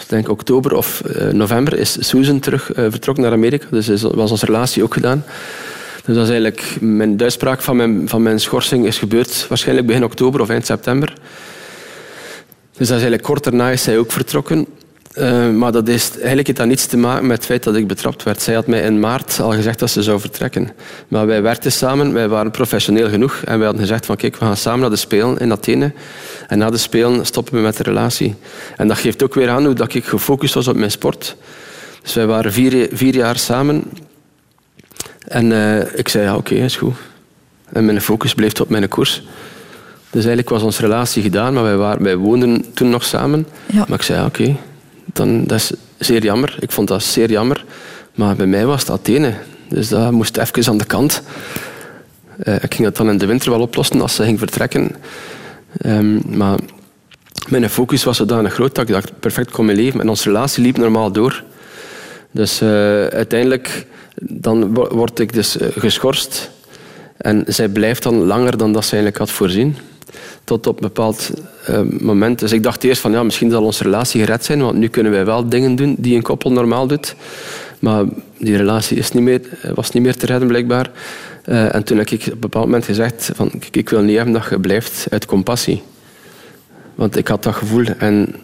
ik denk oktober of eh, november is Susan terug eh, vertrokken naar Amerika. Dus is, was onze relatie ook gedaan. Dus dat is eigenlijk mijn uitspraak van mijn, van mijn schorsing is gebeurd waarschijnlijk begin oktober of eind september. Dus dat is eigenlijk kort daarna is zij ook vertrokken. Eh, maar dat is, eigenlijk heeft dat niets te maken met het feit dat ik betrapt werd. Zij had mij in maart al gezegd dat ze zou vertrekken. Maar wij werkten samen, wij waren professioneel genoeg. En wij hadden gezegd van kijk, we gaan samen naar de Spelen in Athene. En na de Spelen stoppen we met de relatie. En dat geeft ook weer aan hoe dat ik gefocust was op mijn sport. Dus wij waren vier, vier jaar samen. En eh, ik zei ja, oké, is goed. En mijn focus bleef op mijn koers. Dus eigenlijk was onze relatie gedaan, maar wij, waren, wij woonden toen nog samen. Ja. Maar ik zei, oké, dan dat is zeer jammer. Ik vond dat zeer jammer. Maar bij mij was het Athene. Dus dat moest even aan de kant. Eh, ik ging dat dan in de winter wel oplossen als ze ging vertrekken. Ehm, maar mijn focus was zodanig groot dat ik dacht, perfect kon mijn leven. En onze relatie liep normaal door. Dus eh, uiteindelijk dan wo- word ik dus eh, geschorst. En zij blijft dan langer dan dat ze eigenlijk had voorzien. Tot op een bepaald eh, moment. Dus ik dacht eerst van ja, misschien zal onze relatie gered zijn, want nu kunnen wij wel dingen doen die een koppel normaal doet. Maar die relatie is niet meer, eh, was niet meer te redden blijkbaar. Eh, en toen heb ik op een bepaald moment gezegd van ik wil niet hebben dat je blijft uit compassie. Want ik had dat gevoel en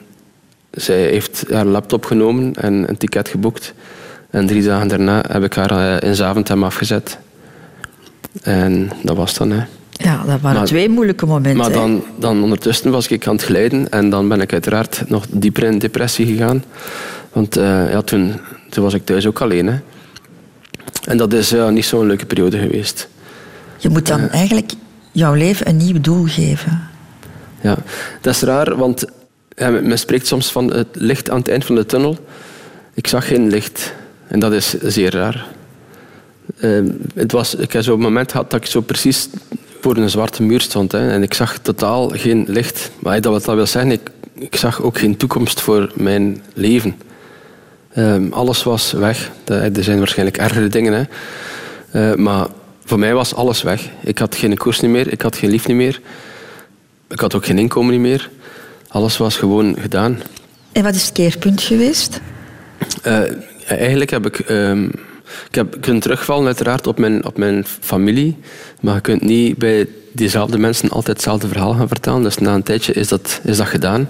zij heeft haar laptop genomen en een ticket geboekt. En drie dagen daarna heb ik haar in Zaventem afgezet. En dat was dan, hè. Ja, dat waren Maar- twee moeilijke momenten. Maar dan, dan ondertussen was ik aan het glijden en dan ben ik uiteraard nog dieper in depressie gegaan. Want eh, ja, toen, toen was ik thuis ook alleen. Hè. En dat is ja, niet zo'n leuke periode geweest. Je moet dan eigenlijk jouw leven een nieuw doel geven. Ja, dat is raar, want ja, men spreekt soms van het licht aan het eind van de tunnel. Ik zag geen licht en dat is zeer raar. Eh, het was, ik heb zo'n moment gehad dat ik zo precies voor een zwarte muur stond hè, en ik zag totaal geen licht. Maar dat wat dat wil zeggen, ik, ik zag ook geen toekomst voor mijn leven. Ehm, alles was weg. Er zijn waarschijnlijk ergere dingen, hè. Eh, maar voor mij was alles weg. Ik had geen koers niet meer, ik had geen lief niet meer. Ik had ook geen inkomen niet meer. Alles was gewoon gedaan. En wat is het keerpunt geweest? Eh, eigenlijk heb ik, ehm, ik heb kunnen terugvallen uiteraard op mijn, op mijn familie. Maar je kunt niet bij diezelfde mensen altijd hetzelfde verhaal gaan vertellen. Dus na een tijdje is dat, is dat gedaan.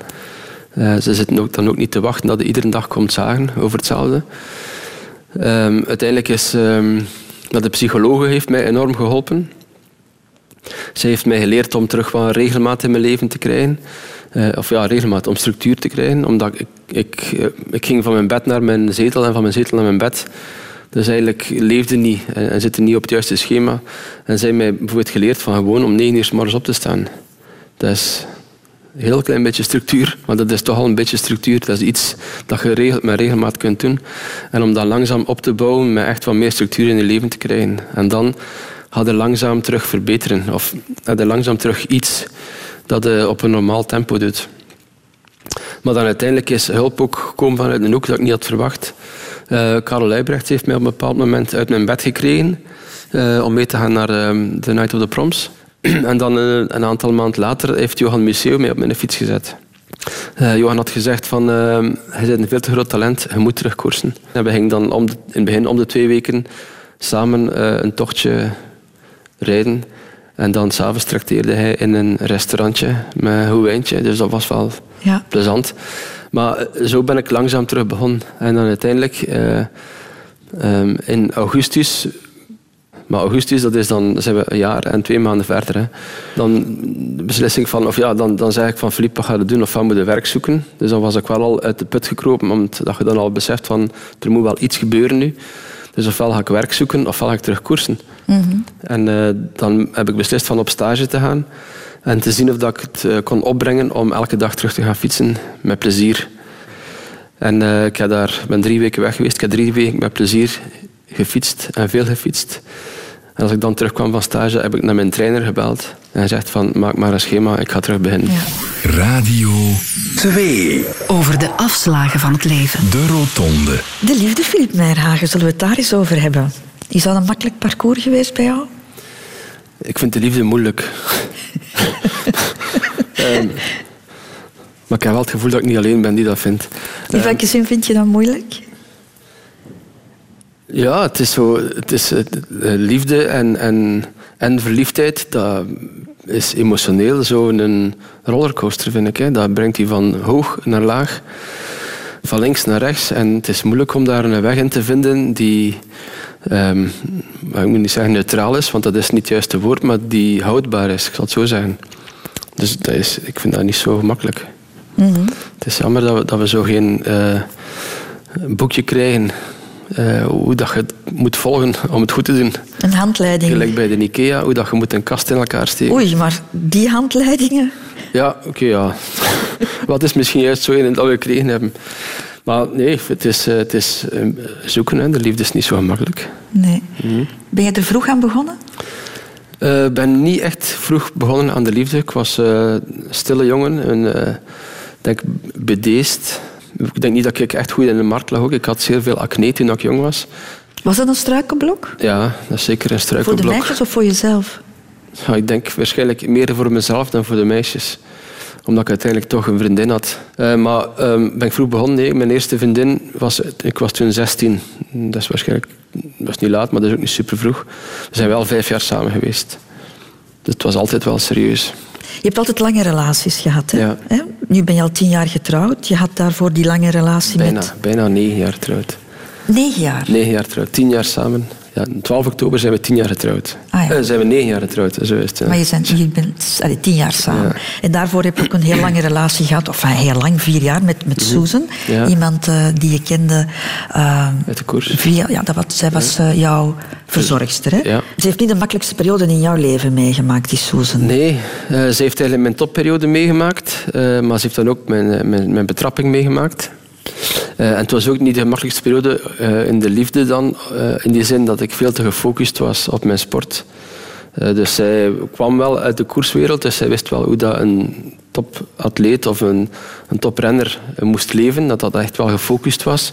Eh, ze zitten dan ook niet te wachten dat je iedere dag komt zagen over hetzelfde. Ehm, uiteindelijk is ehm, dat de psychologe heeft mij enorm geholpen. Zij heeft mij geleerd om terug wat regelmaat in mijn leven te krijgen. Eh, of ja, regelmaat, om structuur te krijgen. Omdat ik, ik, eh, ik ging van mijn bed naar mijn zetel en van mijn zetel naar mijn bed. Dus eigenlijk leefde niet en, en zette niet op het juiste schema. En zij mij bijvoorbeeld geleerd van gewoon om negen uur morgens op te staan. Dat is een heel klein beetje structuur, maar dat is toch al een beetje structuur. Dat is iets dat je met regelmaat kunt doen. En om dat langzaam op te bouwen, met echt wat meer structuur in je leven te krijgen. En dan gaat er langzaam terug verbeteren. Of gaat er langzaam terug iets dat je op een normaal tempo doet. Maar dan uiteindelijk is hulp ook gekomen vanuit een hoek dat ik niet had verwacht. Eh Karel Leibrecht heeft mij op een bepaald moment uit mijn bed gekregen eh, om mee te gaan naar ehm, de Night of the Proms. en dan eh, een aantal maanden later heeft Johan Museeuw mij op mijn fiets gezet. Johan had gezegd van, uh, hij bent een veel te groot talent, je moet terugkoersen. En we gingen dan om de- in het begin om de twee weken samen een tochtje rijden. En dan s'avonds trakteerde hij in een restaurantje met een goed wijntje. Dus dat was wel Ja. plezant. Maar eh, zo ben ik langzaam terug begonnen. En dan uiteindelijk eh, ehm, in augustus. Maar augustus, dat is dan zijn we een jaar en twee maanden verder. Hè. Dan de beslissing van, of ja, dan, dan zeg ik van Filip, wat ga je doen? Of wat moet je werk zoeken? Dus dan was ik wel al uit de put gekropen, omdat je dan al beseft van, er moet wel iets gebeuren nu. Dus ofwel ga ik werk zoeken, ofwel ga ik terug koersen. En eh, dan heb ik beslist van op stage te gaan. En te zien of dat ik het eh, kon opbrengen om elke dag terug te gaan fietsen met plezier. En eh, ik heb daar, ben drie weken weg geweest. Ik heb drie weken met plezier gefietst en veel gefietst. En als ik dan terugkwam van stage, heb ik naar mijn trainer gebeld. En hij zegt van, maak maar een schema, ik ga terug beginnen. Radio 2. Over de afslagen van het leven. De Rotonde. De liefde, Filip Meijerhagen, zullen we het daar eens over hebben? Is dat een makkelijk parcours geweest bij jou? Ik vind de liefde moeilijk. Ehm, maar ik heb wel het gevoel dat ik niet alleen ben die dat vindt. In welke zin vind je dat moeilijk? Ja, het is zo. Het is, eh, liefde en, en, en verliefdheid, dat is emotioneel zo'n rollercoaster, vind ik. Hè. Dat brengt je van hoog naar laag, van links naar rechts. En het is moeilijk om daar een weg in te vinden die, ehm, ik moet niet zeggen neutraal is, want dat is niet het juiste woord, maar die houdbaar is, ik zal het zo zeggen. Dus dat is, ik vind dat niet zo gemakkelijk. Het is jammer dat we, dat we zo geen eh, boekje krijgen eh, hoe dat je het moet volgen om het goed te doen. Een handleiding. Gelijk bij de IKEA, hoe dat je moet een kast in elkaar steken. Oei, maar die handleidingen... Ja, oké, ja. Wat is misschien juist zo in dat we gekregen hebben. Maar nee, het is, eh, het is eh, zoeken. Hè. De liefde is niet zo gemakkelijk. Nee. Mhm. Ben je er vroeg aan begonnen? Ik ben niet echt vroeg begonnen aan de liefde. Ik was eh, een stille jongen, een, eh, denk bedeesd. Ik denk niet dat ik echt goed in de markt lag. Ook. Ik had zeer veel acne toen ik jong was. Was dat een struikelblok? Ja, dat is zeker een Voor de meisjes of voor jezelf? Ja, ik denk waarschijnlijk meer voor mezelf dan voor de meisjes. Omdat ik uiteindelijk toch een vriendin had. Eh, maar ehm, ben ik vroeg begonnen? Nee, mijn eerste vriendin was... Ik was toen 16. Dat is waarschijnlijk... Dat is niet laat, maar dat is ook niet super vroeg. We zijn wel vijf jaar samen geweest. Dus het was altijd wel serieus. Je hebt altijd lange relaties gehad. Hè? Ja. Nu ben je al tien jaar getrouwd. Je had daarvoor die lange relatie Bijna, met bijna negen jaar getrouwd. Negen jaar. Negen jaar. Tien jaar samen. Ja, 12 oktober zijn we tien jaar getrouwd. Ah, ja. Eh, zijn we negen jaar getrouwd. Zo is het. ja. Maar je bent, je bent allee, tien jaar samen. Ja. En daarvoor heb je ook een heel lange relatie gehad. Of enfin, heel lang, vier jaar, met, met Susan. Mhm. Ja. Iemand eh, die je kende uh, Uit de koers. via... Ja, dat was, zij was eh, jouw verzorgster. Hè? Ja. Ze heeft niet de makkelijkste periode in jouw leven meegemaakt, die Susan. Nee, eh, ze heeft eigenlijk mijn topperiode meegemaakt. eh, maar ze heeft dan ook mijn, eh, mijn, mijn betrapping meegemaakt. Eh, en het was ook niet de makkelijkste periode eh, in de liefde dan. eh, in die zin dat ik veel te gefocust was op mijn sport. Dus zij kwam wel uit de koerswereld. Dus zij wist wel hoe dat een topatleet of een, een toprenner moest leven. Dat dat echt wel gefocust was.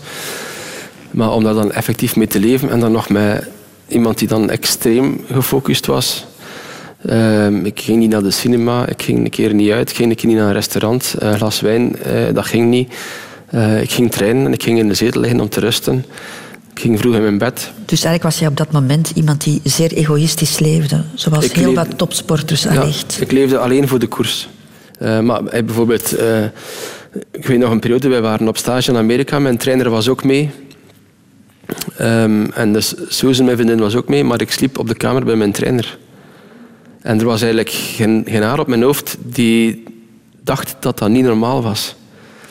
Maar om daar dan effectief mee te leven en dan nog met iemand die dan extreem gefocust was. Ehm, ik ging niet naar de cinema, ik ging een keer niet uit, ik ging een keer niet naar een restaurant. Een glas wijn, dat ging niet. Eh, ik ging trainen en ik ging in de zetel liggen om te rusten. Ik ging vroeg in mijn bed. Dus eigenlijk was jij op dat moment iemand die zeer egoïstisch leefde. Zoals Ik heel leefde- wat topsporters Ja, allicht. ik leefde alleen voor de koers. Eh, maar eh, bijvoorbeeld, ik weet nog een periode, wij waren op stage in Amerika, mijn trainer was ook mee. Ehm, en dus Susan, mijn vriendin, was ook mee, maar ik sliep op de kamer bij mijn trainer. En er was eigenlijk geen, geen haar op mijn hoofd die dacht dat dat niet normaal was.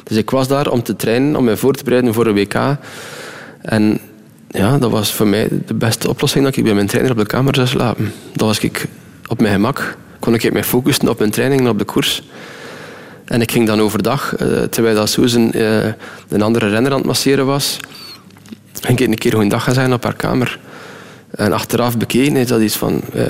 Dus ik was daar om te trainen, om mij voor te bereiden voor een WK. En ja, dat was voor mij de beste oplossing dat ik bij mijn trainer op de kamer zou slapen. Dan was ik op mijn gemak. Kon ik mij focussen op mijn training en op de koers. En ik ging dan overdag, eh, terwijl dat Susan eh, een andere renner aan het masseren was, ging ik een keer goeiedag gaan zeggen op haar kamer. En achteraf bekeken is dat iets van... eh,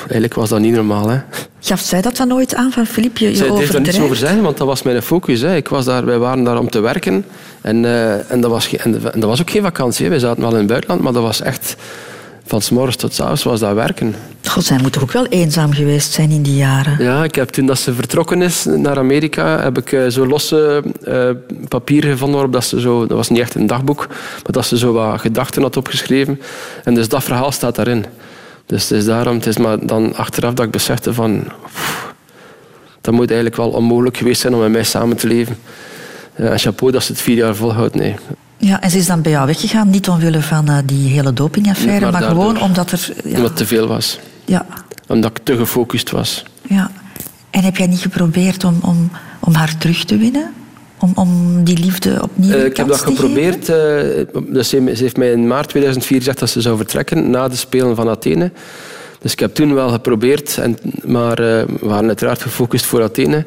eigenlijk was dat niet normaal. Hè. Gaf zij dat dan nooit aan van Filip? Je, je Zij heeft er niets over zeggen, want dat was mijn focus. Hè. Ik was daar, wij waren daar om te werken. En, eh, en, dat, was en dat was ook geen vakantie. Hè. Wij zaten wel in het buitenland, maar dat was echt... Van s morgens tot s avonds was dat werken. God, zij moet toch ook wel eenzaam geweest zijn in die jaren? Ja, ik heb toen dat ze vertrokken is naar Amerika, heb ik eh, zo losse eh, papieren gevonden waarop dat ze zo, dat was niet echt een dagboek, maar dat ze zo wat gedachten had opgeschreven. En dus dat verhaal staat daarin. Dus het is daarom, het is maar dan achteraf dat ik besefte van, pff, dat moet eigenlijk wel onmogelijk geweest zijn om met mij samen te leven. Eh, en chapeau dat ze het vier jaar volhoudt, nee. Ja, en ze is dan bij jou weggegaan, niet omwille van eh, die hele dopingaffaire, maar gewoon omdat er... Ja, Omdat het te veel was. ja, Omdat ik te gefocust was. ja. En heb jij niet geprobeerd om, om, om haar terug te winnen? Om, om die liefde opnieuw Eh, een ik heb dat te geprobeerd. eh, dus ze, heeft mij in maart 2004 gezegd dat ze zou vertrekken na de Spelen van Athene. Dus ik heb toen wel geprobeerd, en, maar eh, we waren uiteraard gefocust voor Athene.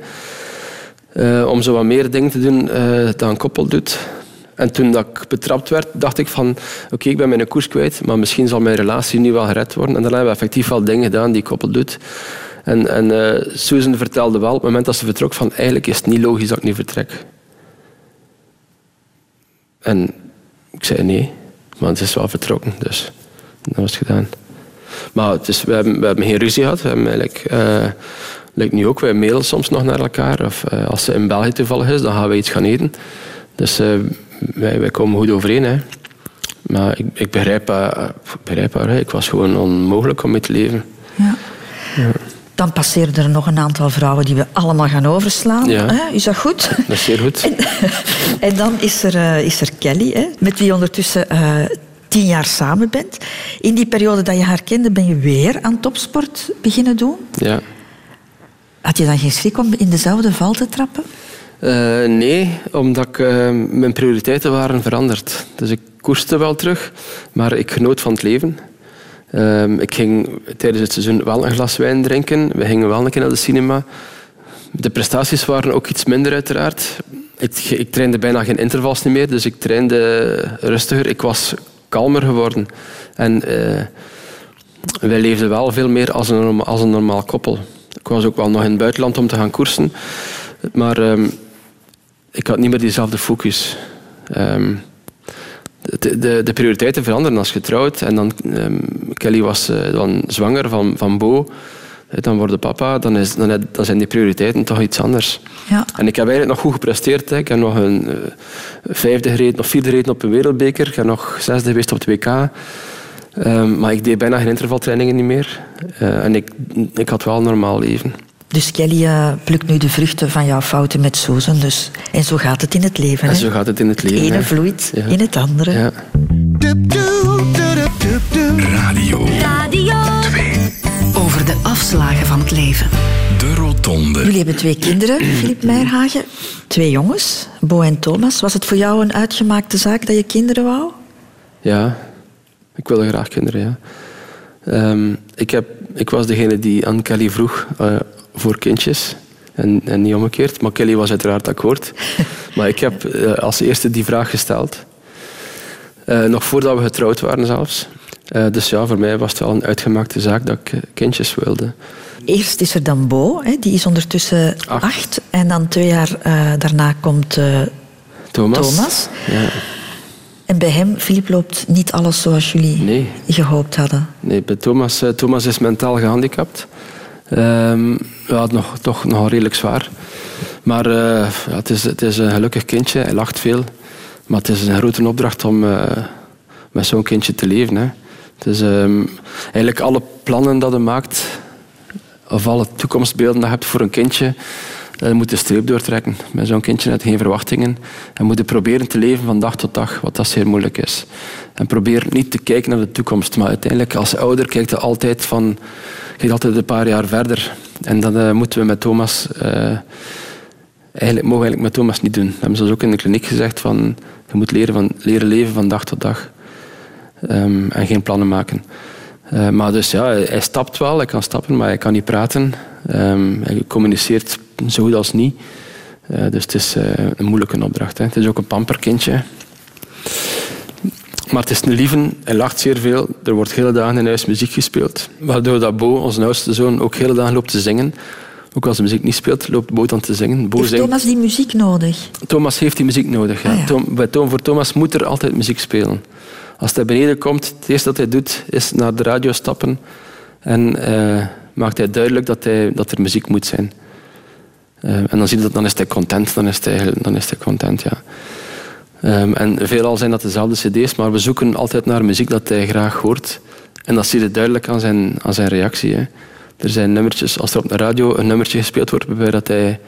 om zo wat meer dingen te doen dat een koppel doet. En toen dat ik betrapt werd, dacht ik van... Oké, ik ben mijn koers kwijt, maar misschien zal mijn relatie nu wel gered worden. En dan hebben we effectief wel dingen gedaan die koppel doet. En, en eh, Susan vertelde wel op het moment dat ze vertrok van... Eigenlijk is het niet logisch dat ik nu vertrek. En ik zei nee, maar het is wel vertrokken, dus dat was gedaan. Maar het is, we, hebben, we hebben geen ruzie gehad. We hebben eigenlijk, eh, lijkt nu ook, wij mailen soms nog naar elkaar. Of eh, als ze in België toevallig is, dan gaan we iets gaan eten. Dus wij, wij komen goed overeen. Hè. Maar ik, ik, begrijp, begrijp haar. hè. Ik was gewoon onmogelijk om mee te leven. Ja. Dan passeerden er nog een aantal vrouwen die we allemaal gaan overslaan. Ja. Hè? Is dat goed? Dat is zeer goed. En, en dan is er, eh, is er Kelly, hè, met wie je ondertussen eh, tien jaar samen bent. In die periode dat je haar kende, ben je weer aan topsport beginnen doen. Ja. Had je dan geen schrik om in dezelfde val te trappen? Eh, nee, omdat eh, mijn prioriteiten waren veranderd. Dus ik koerste wel terug, maar ik genoot van het leven. Ehm, ik ging tijdens het seizoen wel een glas wijn drinken. We gingen wel een keer naar de cinema. De prestaties waren ook iets minder, uiteraard. Ik, ik trainde bijna geen intervals meer, dus ik trainde rustiger. Ik was kalmer geworden. En eh, wij leefden wel veel meer als een, als een normaal koppel. Ik was ook wel nog in het buitenland om te gaan koersen. Maar ehm, ik had niet meer diezelfde focus. Ehm, de, de, de prioriteiten veranderen als je trouwt. En dan, ehm, Kelly was eh, dan zwanger van, van Bo. Eh, Dan wordt papa. Dan, is, dan, dan zijn die prioriteiten toch iets anders. Ja. En ik heb eigenlijk nog goed gepresteerd. Hè. Ik heb nog een eh, vijfde gereden, of vierde gereden op een wereldbeker. Ik heb nog zesde geweest op het WK. Ehm, maar ik deed bijna geen intervaltrainingen niet meer. En ik, ik had wel een normaal leven. Dus Kelly eh, plukt nu de vruchten van jouw fouten met Susan. Dus, en zo gaat het in het leven. En hè? zo gaat het in het Het leven. ene hè. vloeit Ja. in het andere. Ja. Radio Radio Over de afslagen van het leven. De Rotonde. Jullie hebben twee kinderen, Filip Meijerhagen. Twee jongens, Bo en Thomas. Was het voor jou een uitgemaakte zaak dat je kinderen wou? Ja, ik wilde graag kinderen, ja. Ehm, ik, heb, ik was degene die aan Kelly vroeg eh, voor kindjes. En, en niet omgekeerd. Maar Kelly was uiteraard akkoord. maar ik heb eh, als eerste die vraag gesteld. Eh, nog voordat we getrouwd waren zelfs. Eh, dus ja, voor mij was het wel een uitgemaakte zaak dat ik kindjes wilde. Eerst is er dan Bo, hè, die is ondertussen Acht. acht. En dan twee jaar daarna komt Thomas? Thomas. Ja. En bij hem, Filip, loopt niet alles zoals jullie Nee. gehoopt hadden. Nee, bij Thomas, Thomas is mentaal gehandicapt. Ehm ja, nog, toch nogal redelijk zwaar. Maar eh, ja, het, is, het is een gelukkig kindje, hij lacht veel. Maar het is een grote opdracht om eh, met zo'n kindje te leven. Hè. Het is ehm, eigenlijk alle plannen dat je maakt, of alle toekomstbeelden dat je hebt voor een kindje, je moet de streep doortrekken. Met zo'n kindje net geen verwachtingen. En moet je proberen te leven van dag tot dag, wat dat zeer moeilijk is. En probeer niet te kijken naar de toekomst. Maar uiteindelijk, als ouder, kijkt je altijd van... Kijkt altijd een paar jaar verder. En dat eh, moeten we met Thomas... eh, eigenlijk, mogen we eigenlijk met Thomas niet doen. Dat hebben ze ons ook in de kliniek gezegd. Van, je moet leren, van, leren leven van dag tot dag. Ehm, en geen plannen maken. Eh, maar dus ja, hij, stapt wel, hij kan stappen, maar hij kan niet praten. Ehm, hij communiceert zo goed als niet. Eh, dus het is eh, een moeilijke opdracht. Hè. Het is ook een pamperkindje. Maar het is een lieve, hij lacht zeer veel. Er wordt hele dagen in huis muziek gespeeld. Waardoor dat Bo, onze oudste zoon, ook hele dagen loopt te zingen. Ook als de muziek niet speelt, loopt Bo dan te zingen. Bo Heeft zingt. Thomas die muziek nodig? Thomas heeft die muziek nodig. Ja. Ah, ja. Tom- bij Tom, voor Thomas moet er altijd muziek spelen. Als hij beneden komt, het eerste dat hij doet is naar de radio stappen en eh, maakt hij duidelijk dat, hij, dat er muziek moet zijn. Eh, en dan, zie je dat, dan is hij content. Dan is hij, dan is hij content, ja. Ehm, en veelal zijn dat dezelfde cd's, maar we zoeken altijd naar muziek dat hij graag hoort. En dat zie je duidelijk aan zijn, aan zijn reactie. Hè. Er zijn nummertjes, als er op de radio een nummertje gespeeld wordt waarbij dat hij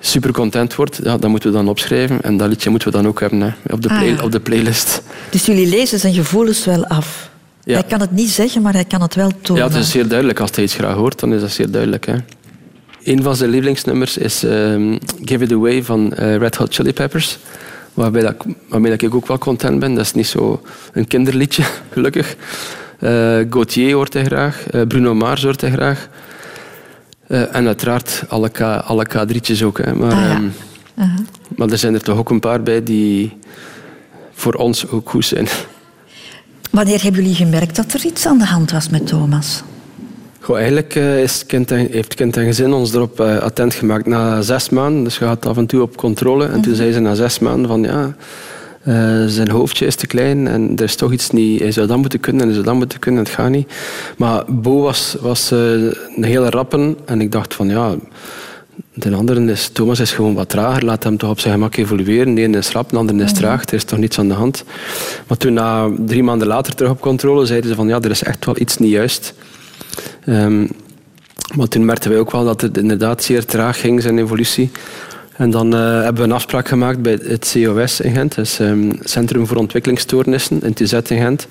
super content wordt, ja, dat moeten we dan opschrijven. En dat liedje moeten we dan ook hebben hè, op, de Ah, ja. op de playlist. Dus jullie lezen zijn gevoelens wel af. Ja. Hij kan het niet zeggen, maar hij kan het wel tonen. Ja, het is zeer duidelijk. Als hij iets graag hoort, dan is dat zeer duidelijk. Hè. Een van zijn lievelingsnummers is ehm, Give It Away van eh, Red Hot Chili Peppers. Waarbij, dat, waarmee dat ik ook wel content ben. Dat is niet zo een kinderliedje, gelukkig. Eh Gauthier hoort hij graag. eh, Bruno Mars hoort hij graag. Eh, en uiteraard alle, K, alle K3'tjes ook. Hè. Maar, Ah, ja. ehm, maar er zijn er toch ook een paar bij die voor ons ook goed zijn. Wanneer hebben jullie gemerkt dat er iets aan de hand was met Thomas? Goh, eigenlijk eh, is kind en, heeft kind en gezin ons erop eh, attent gemaakt na zes maanden. Dus je gaat af en toe op controle. En toen zei ze na zes maanden van ja, eh, zijn hoofdje is te klein en er is toch iets niet. Hij zou dat moeten kunnen en hij zou dat moeten kunnen, het gaat niet. Maar Bo was, was eh, een hele rappen en ik dacht van ja, de andere is, Thomas is gewoon wat trager, laat hem toch op zijn gemak evolueren. De ene is rap, de andere is traag, er is toch niets aan de hand. Maar toen, na drie maanden later terug op controle, zeiden ze van ja, er is echt wel iets niet juist. Ehm, maar toen merkten wij ook wel dat het inderdaad zeer traag ging, zijn evolutie. En dan eh, hebben we een afspraak gemaakt bij het COS in Gent, dus ehm, Centrum voor Ontwikkelingsstoornissen, in TZ in Gent.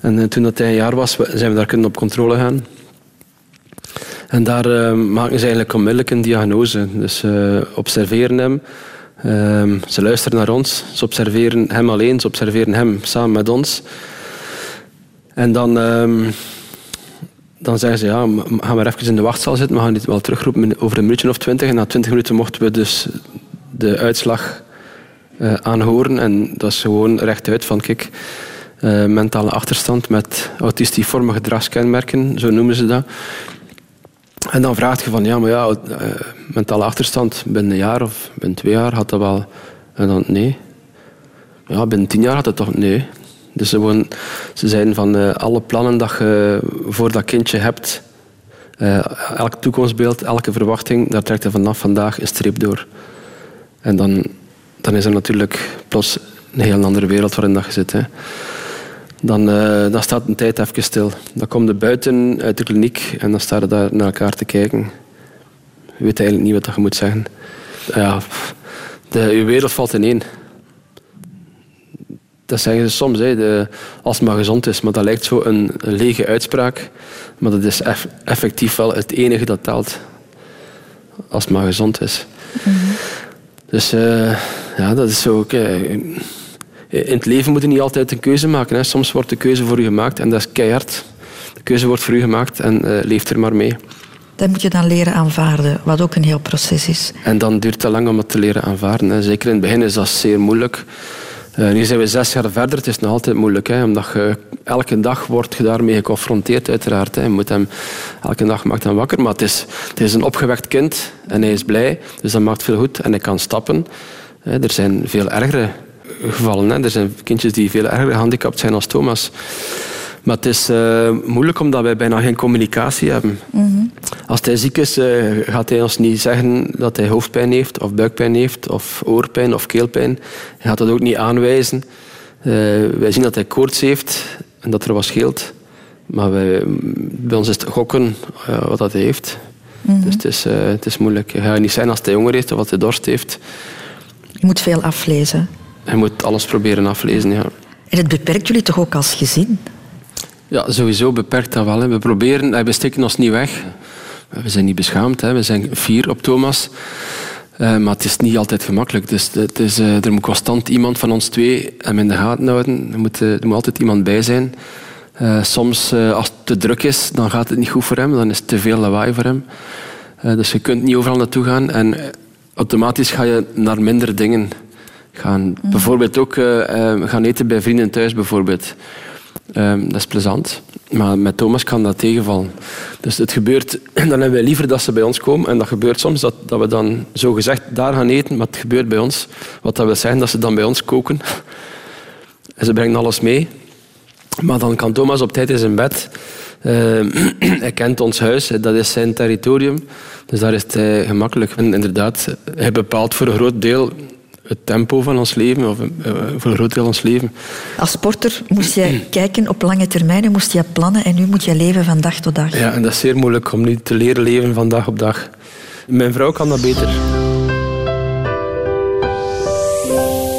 En eh, toen dat hij een jaar was, zijn we daar kunnen op controle gaan. En daar eh, maken ze eigenlijk onmiddellijk een diagnose. Dus ze observeren hem, ehm, ze luisteren naar ons, ze observeren hem alleen, ze observeren hem samen met ons. En dan, ehm, dan zeggen ze, ja, gaan we even in de wachtzaal zitten, we gaan dit wel terugroepen over een minuutje of twintig. En na twintig minuten mochten we dus de uitslag eh, aanhoren. En dat is gewoon rechtuit van, kijk, eh, mentale achterstand met autistiforme gedragskenmerken, zo noemen ze dat. En dan vraag je van, ja, maar ja, eh, mentale achterstand binnen een jaar of binnen twee jaar had dat wel. En dan, nee. Ja, binnen tien jaar had het toch, nee. Dus ze, gewoon, ze van, eh, alle plannen dat je voor dat kindje hebt, eh, elk toekomstbeeld, elke verwachting, daar trekt je vanaf vandaag een streep door. En dan, dan is er natuurlijk plots een heel andere wereld waarin dat je zit. Hè. Dan, eh, dan staat een tijd even stil. Dan kom je buiten uit de kliniek en dan staan je daar naar elkaar te kijken. Je weet eigenlijk niet wat je moet zeggen. Ja, de, je wereld valt ineen. Dat zeggen ze soms, hè, de, als het maar gezond is. Maar dat lijkt zo een, een lege uitspraak. Maar dat is eff- effectief wel het enige dat telt. Als het maar gezond is. Dus eh, ja, dat is zo ook... eh, in het leven moet je niet altijd een keuze maken. Hè. Soms wordt de keuze voor u gemaakt en dat is keihard. De keuze wordt voor u gemaakt en eh leef er maar mee. Dat moet je dan leren aanvaarden, wat ook een heel proces is. En dan duurt het lang om het te leren aanvaarden. Hè. Zeker in het begin is dat zeer moeilijk. Eh, nu zijn we zes jaar verder, het is nog altijd moeilijk. Hè, omdat je, elke dag wordt je daarmee geconfronteerd, uiteraard. Hè. Moet hem, elke dag maakt hem wakker. Maar het is, het is een opgewekt kind en hij is blij. Dus dat maakt veel goed en hij kan stappen. Er zijn veel ergere gevallen. Hè. Er zijn kindjes die veel erger gehandicapt zijn als Thomas. Maar het is eh, moeilijk omdat wij bijna geen communicatie hebben. Als hij ziek is, eh, gaat hij ons niet zeggen dat hij hoofdpijn heeft, of buikpijn heeft, of oorpijn of keelpijn. Hij gaat dat ook niet aanwijzen. Eh, wij zien dat hij koorts heeft en dat er wat scheelt. Maar wij, bij ons is het gokken wat dat hij heeft. Dus het is, het is moeilijk. Hij gaat niet zijn als hij honger heeft of als hij dorst heeft. Je moet veel aflezen. Hij moet alles proberen aflezen, ja. En het beperkt jullie toch ook als gezin? Ja, sowieso beperkt dat wel. Hè. We proberen, eh, we steken ons niet weg. We zijn niet beschaamd. Hè. We zijn fier op Thomas. Eh, maar het is niet altijd gemakkelijk. Dus het is, eh, er moet constant iemand van ons twee hem in de gaten houden. Er moet, er moet altijd iemand bij zijn. Soms, als het te druk is, dan gaat het niet goed voor hem. Dan is het te veel lawaai voor hem. Dus je kunt niet overal naartoe gaan. En automatisch ga je naar minder dingen gaan. Bijvoorbeeld ook gaan eten bij vrienden thuis. Bijvoorbeeld. Ehm, dat is plezant. Maar met Thomas kan dat tegenvallen. Dus het gebeurt, dan hebben wij liever dat ze bij ons komen. En dat gebeurt soms dat, dat we dan zo gezegd daar gaan eten, maar het gebeurt bij ons. Wat dat wil zeggen dat ze dan bij ons koken. En ze brengen alles mee. Maar dan kan Thomas op tijd in zijn bed. Ehm, hij kent ons huis, dat is zijn territorium. Dus daar is het gemakkelijk. En inderdaad, hij bepaalt voor een groot deel het tempo van ons leven, of eh, voor een groot deel ons leven. Als sporter moest jij kijken op lange termijn, moest je plannen en nu moet je leven van dag tot dag. Ja, en dat is zeer moeilijk om nu te leren leven van dag op dag. Mijn vrouw kan dat beter.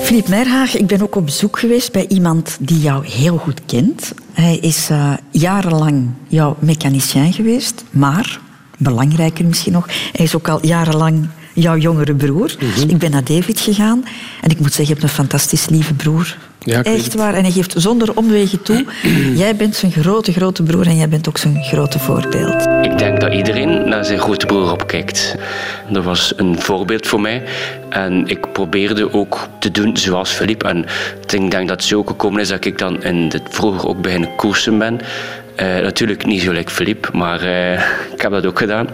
Filip Merhaag, ik ben ook op bezoek geweest bij iemand die jou heel goed kent. Hij is eh, jarenlang jouw mechanicien geweest, maar, belangrijker misschien nog, hij is ook al jarenlang jouw jongere broer. Mhm. Ik ben naar David gegaan en ik moet zeggen, je hebt een fantastisch lieve broer. Ja, Echt waar. En hij geeft zonder omwegen toe, jij bent zijn grote, grote broer en jij bent ook zijn grote voorbeeld. Ik denk dat iedereen naar zijn grote broer opkijkt. Dat was een voorbeeld voor mij. En ik probeerde ook te doen zoals Philippe. En ik denk dat het zo gekomen is dat ik dan in het vroeger ook beginnen koersen ben. Eh, natuurlijk niet zo like Philippe, maar eh, ik heb dat ook gedaan.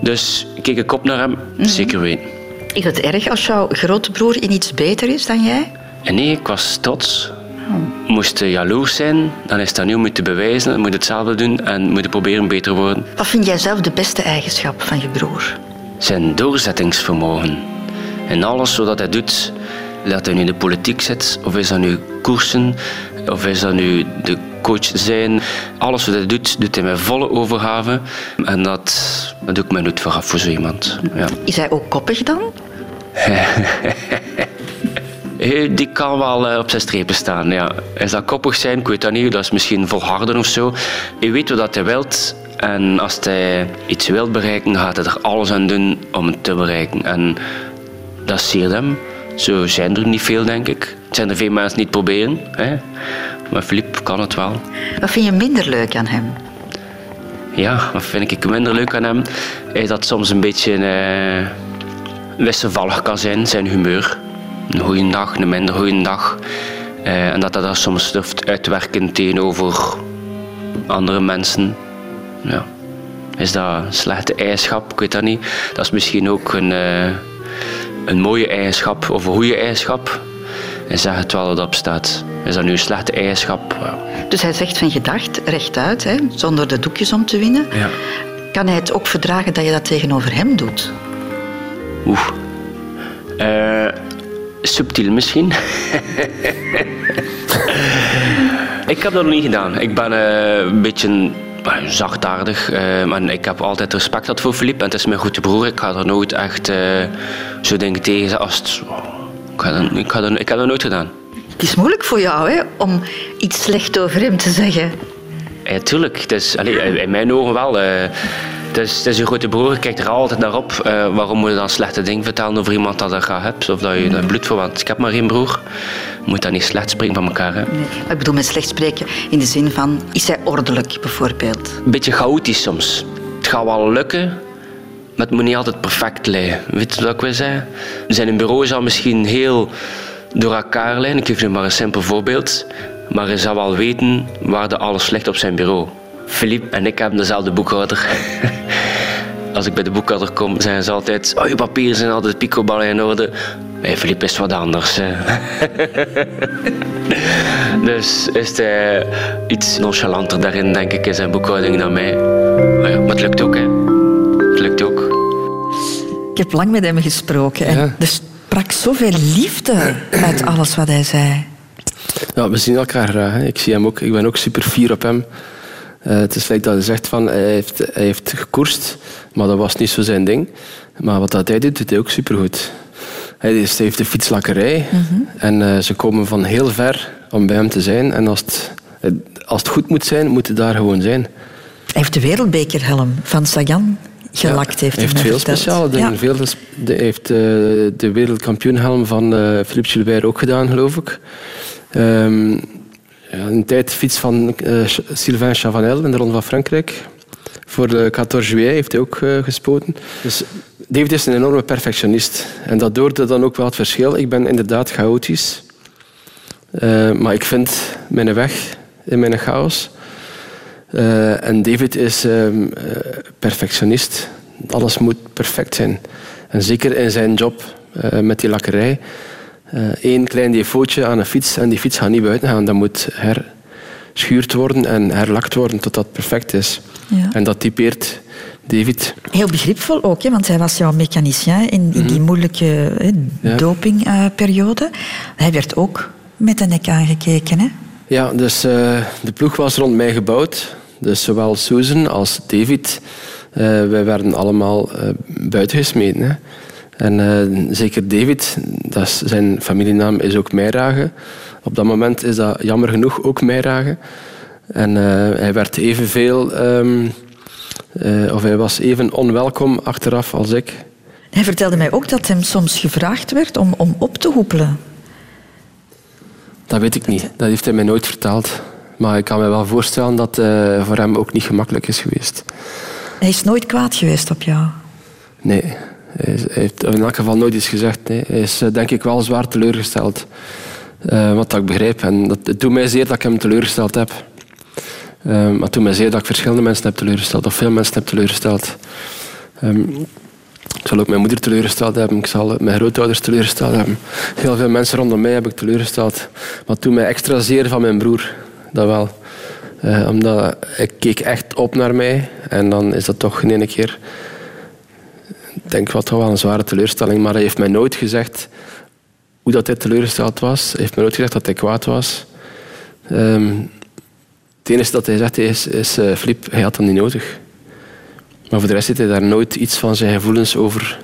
Dus keek ik op naar hem, zeker weten. Is het erg als jouw grote broer in iets beter is dan jij? En nee, ik was trots. Moest je jaloers zijn, dan is dat nu moeten bewijzen. Dan moet je hetzelfde doen en moet je proberen beter te worden. Wat vind jij zelf de beste eigenschap van je broer? zijn doorzettingsvermogen. En alles wat hij doet, dat hij nu in de politiek zit, of is dat nu koersen, of is dat nu de coach zijn. Alles wat hij doet, doet hij met volle overgave. En dat, dat doe ik mij niet vooraf voor zo iemand. Ja. Is hij ook koppig dan? Die kan wel eh, op zijn strepen staan. Ja. Hij zal koppig zijn, ik weet dat niet. Dat is misschien volharden of zo. Hij weet wat hij wilt. En als hij iets wil bereiken, gaat hij er alles aan doen om het te bereiken. En dat siert hem. Zo zijn er niet veel, denk ik. Het zijn er veel mensen die het proberen. Hè. Maar Filip kan het wel. Wat vind je minder leuk aan hem? Ja, wat vind ik minder leuk aan hem? Is dat soms een beetje eh, wisselvallig kan zijn, zijn humeur. Een goede dag, een minder goede dag. Eh, en dat hij dat soms durft uitwerken tegenover andere mensen. Ja. Is dat een slechte eigenschap? Ik weet dat niet. Dat is misschien ook een, eh, een mooie eigenschap of een goede eigenschap. En zeg het wel dat op staat. Is dat nu een slechte eigenschap? Dus hij zegt van gedacht, rechtuit, hè, zonder de doekjes om te winnen. Ja. Kan hij het ook verdragen dat je dat tegenover hem doet? Oeh. Eh, subtiel misschien. ik heb dat nog niet gedaan. Ik ben eh, een beetje zachtaardig. maar ik heb altijd respect gehad voor Filip. En het is mijn goede broer. Ik ga er nooit echt zo dingen tegen zeggen als... het- Ik, dat, ik, dat, ik heb dat nooit gedaan. Het is moeilijk voor jou hè, om iets slecht over hem te zeggen. Ja, tuurlijk. Het is, allee, in mijn ogen wel. eh, het, is, het is je grote broer, kijkt er altijd naar op. Eh, waarom moet je dan slechte dingen vertellen over iemand dat je graag hebt? Of dat je daar bloed voor want Ik heb maar één broer. Je moet dat niet slecht spreken van elkaar. Hè? Nee, ik bedoel met slecht spreken in de zin van, is hij ordelijk bijvoorbeeld? Een beetje chaotisch soms. Het gaat wel lukken, maar het moet niet altijd perfect liggen. Weet je wat ik wil zeggen? Zijn bureau zal misschien heel door elkaar. Ik geef nu maar een simpel voorbeeld. Maar hij zal wel weten waar de alles ligt op zijn bureau. Philippe en ik hebben dezelfde boekhouder. Als ik bij de boekhouder kom, zeggen ze altijd... Oh, je papieren zijn altijd picoballen in orde. Bij Philippe is wat anders. dus is hij iets nonchalanter daarin, denk ik, in zijn boekhouding dan mij. Maar, ja, maar het lukt ook, hè. Het lukt ook. Ik heb lang met hem gesproken Ja. er sprak zoveel liefde uit alles wat hij zei. Ja, we zien elkaar graag. Hè. Ik zie hem ook. Ik ben ook super fier op hem. Eh, het is dat hij zegt van hij heeft, hij heeft gekoerst, maar dat was niet zo zijn ding. Maar wat dat hij doet, doet hij ook supergoed. Hij is- hij heeft de fietslakkerij en eh, ze komen van heel ver om bij hem te zijn. En als het, als het goed moet zijn, moet het daar gewoon zijn. Hij heeft de wereldbekerhelm van Sagan gelakt, heeft hij heeft veel verteld. speciale dingen. Veel, de, heeft eh, de wereldkampioenhelm van eh Philippe Gilbert ook gedaan, geloof ik. Ehm, ja, een tijd fiets van eh, Sylvain Chavanel in de Ronde van Frankrijk. Voor de 14 juillet heeft hij ook gespoten. Dus David is een enorme perfectionist. En dat doorde dan ook wel het verschil. Ik ben inderdaad chaotisch. Maar ik vind mijn weg in mijn chaos. Eh, en David is ehm, eh, perfectionist. Alles moet perfect zijn. En zeker in zijn job eh, met die lakkerij. Eén klein defautje aan een fiets en die fiets gaat niet buiten gaan. Dat moet herschuurd worden en herlakt worden tot dat perfect is. Ja. En dat typeert David. Heel begripvol ook, hè, want hij was jouw mechanicien in, in die moeilijke hè, Mhm. Ja. dopingperiode. hij werd ook met de nek aangekeken. Hè? Ja, dus de ploeg was rond mij gebouwd. Dus zowel Susan als David. eh, wij werden allemaal buiten gesmeten. Hè. En eh, zeker David, dat is, zijn familienaam is ook Meirage. Op dat moment is dat jammer genoeg ook Meirage. En hij werd evenveel, eh, of hij was even onwelkom achteraf als ik. Hij vertelde mij ook dat hem soms gevraagd werd om, om op te hoepelen. Dat weet ik niet. Dat heeft hij mij nooit verteld. Maar ik kan me wel voorstellen dat het voor hem ook niet gemakkelijk is geweest. Hij is nooit kwaad geweest op jou. Nee, hij heeft in elk geval nooit iets gezegd. Nee. Hij is eh, denk ik wel zwaar teleurgesteld. Eh, wat dat ik begrijp. En dat, het doet mij zeer dat ik hem teleurgesteld heb. Eh, maar het doet mij zeer dat ik verschillende mensen heb teleurgesteld. Of veel mensen heb teleurgesteld. Ehm, ik zal ook mijn moeder teleurgesteld hebben. Ik zal mijn grootouders teleurgesteld hebben. Heel veel mensen rondom mij heb ik teleurgesteld. Maar het doet mij extra zeer van mijn broer. Dat wel. Eh, omdat ik keek echt op naar mij. En dan is dat toch in één keer ik denk wat toch wel een zware teleurstelling, maar hij heeft mij nooit gezegd hoe dat hij teleurgesteld was. Hij heeft mij nooit gezegd dat hij kwaad was. Ehm, het enige dat hij zegt is, is uh, Filip, hij had dat niet nodig. Maar voor de rest heeft hij daar nooit iets van zijn gevoelens over,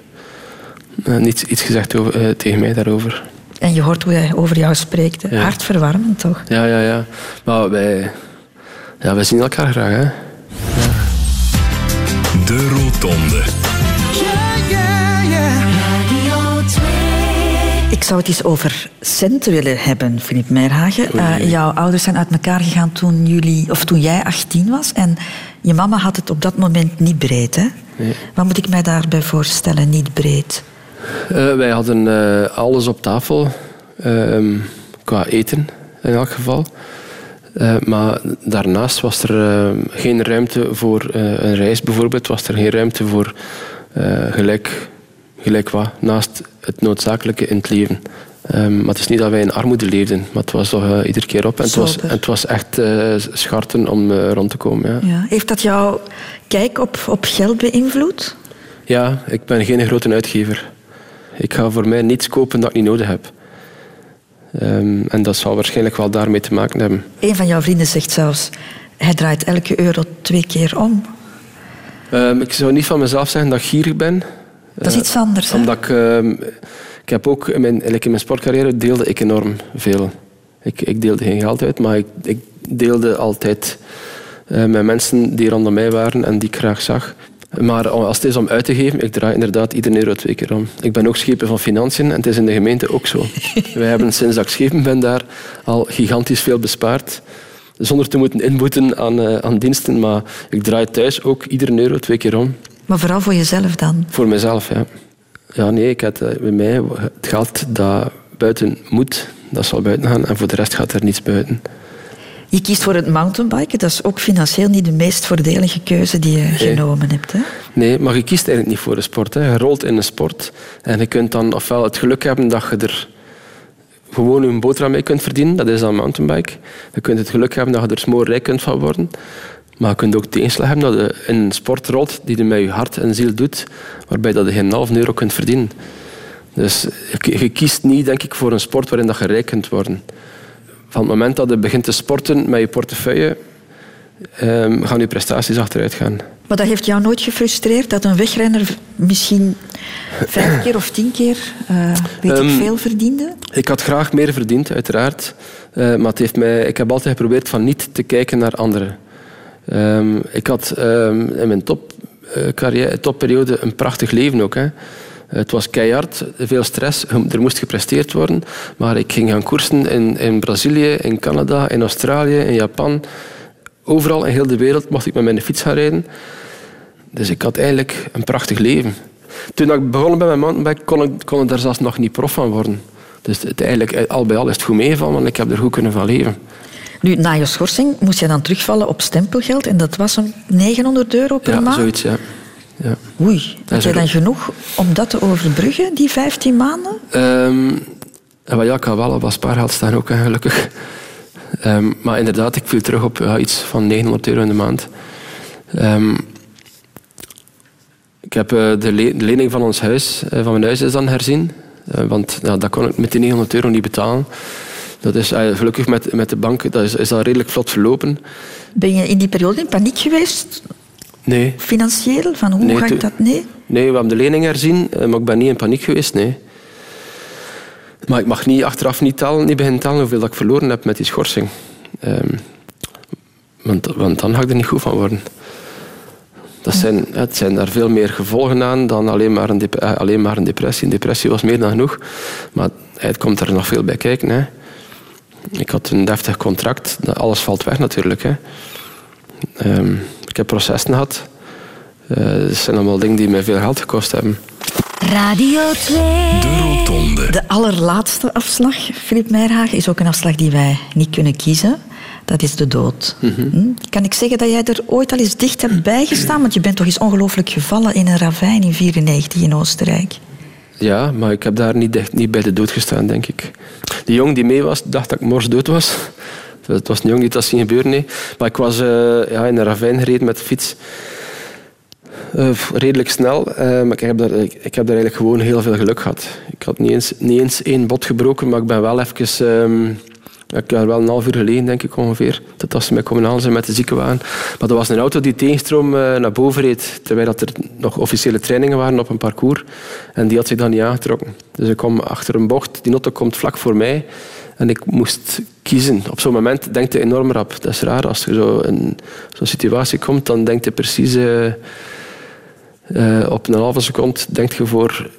uh, niet iets gezegd over, tegen mij daarover. En je hoort hoe hij over jou spreekt. Ja. Hartverwarmend toch? Ja, ja, ja. Maar wij, ja, wij zien elkaar graag. Hè? Ja. De Rotonde. Ik zou het eens over centen willen hebben, Filip Meirhagen. Uh, jouw ouders zijn uit elkaar gegaan toen, jullie, of toen jij 18 was. En je mama had het op dat moment niet breed. Hè? Nee. Wat moet ik mij daarbij voorstellen, niet breed? Uh, wij hadden uh, alles op tafel, uh, qua eten in elk geval. Uh, maar daarnaast was er uh, geen ruimte voor uh, een reis bijvoorbeeld, was er geen ruimte voor gelijk, gelijk wat, naast het noodzakelijke in het leven. Um, maar het is niet dat wij in armoede leefden, maar het was toch iedere keer op. En het was, en het was echt scharten om rond te komen. Ja. Ja. Heeft dat jouw kijk op, op geld beïnvloed? Ja, ik ben geen grote uitgever. Ik ga voor mij niets kopen dat ik niet nodig heb. Um, en dat zal waarschijnlijk wel daarmee te maken hebben. Een van jouw vrienden zegt zelfs... Hij draait elke euro twee keer om. Ehm, ik zou niet van mezelf zeggen dat ik gierig ben. Dat is Eh, iets anders? Omdat ik... ehm, ik heb ook in mijn, in mijn sportcarrière deelde ik enorm veel. Ik, ik deelde geen geld uit, maar ik, ik deelde altijd eh, met mensen die rondom mij waren en die ik graag zag. Maar als het is om uit te geven, ik draai inderdaad iedere euro twee keer om. Ik ben ook schepen van financiën en het is in de gemeente ook zo. Wij hebben sinds dat ik schepen ben daar al gigantisch veel bespaard. Zonder te moeten inboeten aan, eh, aan diensten. Maar ik draai thuis ook iedere euro twee keer om. Maar vooral voor jezelf dan. Voor mezelf, ja. Ja, nee, ik heb, eh, bij mij het geld dat buiten moet, dat zal buiten gaan. En voor de rest gaat er niets buiten. Je kiest voor het mountainbiken. Dat is ook financieel niet de meest voordelige keuze die je genomen hebt. Hè? Nee, maar je kiest eigenlijk niet voor een sport. Hè. Je rolt in een sport. En je kunt dan ofwel het geluk hebben dat je er gewoon een boterham mee kunt verdienen. Dat is dan mountainbike. Je kunt het geluk hebben dat je er smoorrijk kunt van worden. Maar je kunt ook de inslag hebben dat je in een sport rolt die je met je hart en ziel doet, waarbij dat je geen half euro kunt verdienen. Dus je, je kiest niet, denk ik, voor een sport waarin dat je rijk kunt worden. Van het moment dat je begint te sporten met je portefeuille, ehm, gaan je prestaties achteruit gaan. Maar dat heeft jou nooit gefrustreerd dat een wegrenner misschien vijf keer of tien keer eh, weet ik Ehm, veel verdiende? Ik had graag meer verdiend, uiteraard. Eh, maar het heeft mij, ik heb altijd geprobeerd van niet te kijken naar anderen. Ehm, ik had in mijn top, eh, carrière, topperiode een prachtig leven ook. Hè. Het was keihard, veel stress, er moest gepresteerd worden. Maar ik ging gaan koersen in, in Brazilië, in Canada, in Australië, in Japan. Overal in heel de wereld mocht ik met mijn fiets gaan rijden. Dus ik had eigenlijk een prachtig leven. Toen ik begonnen ben met mountainbike, kon ik, kon ik daar zelfs nog niet prof van worden. Dus het, eigenlijk, al bij al is het goed meegevallen, want ik heb er goed kunnen van leven. Nu, na je schorsing moest je dan terugvallen op stempelgeld en dat was een 900 euro per Ja, maand? zoiets, ja. Ja. Oei, had er dan genoeg om dat te overbruggen, die 15 maanden? Ehm, ja, ik had wel op wat spaargeld staan ook, hè, gelukkig. Ehm, maar inderdaad, ik viel terug op ja, iets van 900 euro in de maand. Ehm, ik heb eh, de, le- de lening van ons huis, eh, van mijn huis is dan herzien. Eh, want ja, dat kon ik met die 900 euro niet betalen. Dat is gelukkig met, met de bank dat is, is dat redelijk vlot verlopen. Ben je in die periode in paniek geweest, Nee, financieel? Van hoe Nee, ga ik dat? Nee? Nee, we hebben de lening herzien, eh, maar ik ben niet in paniek geweest, nee. Maar ik mag niet achteraf niet, tellen, niet beginnen tellen hoeveel dat ik verloren heb met die schorsing. Ehm, want, want dan ga ik er niet goed van worden. Dat zijn, het zijn daar veel meer gevolgen aan dan alleen maar, een eh, alleen maar een depressie. Een depressie was meer dan genoeg, maar het komt er nog veel bij kijken. Hè. Ik had een deftig contract, alles valt weg natuurlijk. Hè. Ehm, ik heb processen gehad. Eh, dat zijn allemaal dingen die mij veel geld gekost hebben. Radio 2. De Rotonde. De allerlaatste afslag, Filip Meijerhagen, is ook een afslag die wij niet kunnen kiezen. Dat is de dood. Hm? Kan ik zeggen dat jij er ooit al eens dicht hebt bijgestaan? Want je bent toch eens ongelooflijk gevallen in een ravijn in 94 in Oostenrijk. Ja, maar ik heb daar niet, dicht, niet bij de dood gestaan, denk ik. Die jong die mee was, dacht dat ik mors dood was. Het was een jong die dat zien gebeuren. Nee. Maar ik was eh, ja, in een ravijn gereden met de fiets. Eh, redelijk snel, eh, maar ik heb, daar, ik, heb daar eigenlijk gewoon heel veel geluk gehad. Ik had niet eens, niet eens één bot gebroken, maar ik ben wel even... ehm, ik heb wel een half uur gelegen, denk ik ongeveer. Tot ze mij komen zijn met de ziekenwagen. Maar dat was een auto die tegenstroom naar boven reed. Terwijl dat er nog officiële trainingen waren op een parcours. En die had zich dan niet aangetrokken. Dus ik kom achter een bocht. Die auto komt vlak voor mij. En ik moest kiezen. Op zo'n moment denkt je enorm rap. Dat is raar. Als je zo in zo'n situatie komt, dan denkt je precies... eh, eh, op een halve seconde denk je voor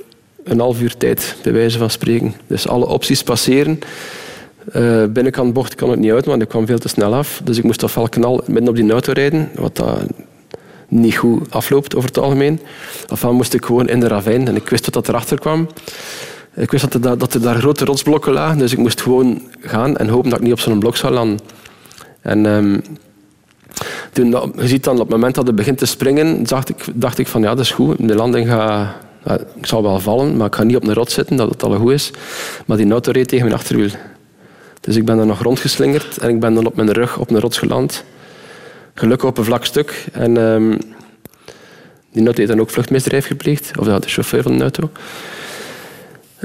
een half uur tijd, bij wijze van spreken. Dus alle opties passeren. Eh binnenkant bocht kan het niet uit, want ik kwam veel te snel af. Dus ik moest ofwel knal midden op die auto rijden, wat dat niet goed afloopt over het algemeen. Ofwel moest ik gewoon in de ravijn en ik wist wat dat erachter kwam. Ik wist dat er, dat er daar grote rotsblokken lagen, dus ik moest gewoon gaan en hopen dat ik niet op zo'n blok zou landen. En ehm, toen, je ziet dan op het moment dat het begint te springen, dacht ik, dacht ik van ja, dat is goed. De landing ja, ik zal wel vallen, maar ik ga niet op een rot zitten, dat het al goed is. Maar die auto reed tegen mijn achterwiel. Dus ik ben er nog rondgeslingerd en ik ben dan op mijn rug op een rots geland. Gelukkig op een vlak stuk. En ehm, die auto heeft dan ook vluchtmisdrijf gepleegd, of de chauffeur van de auto.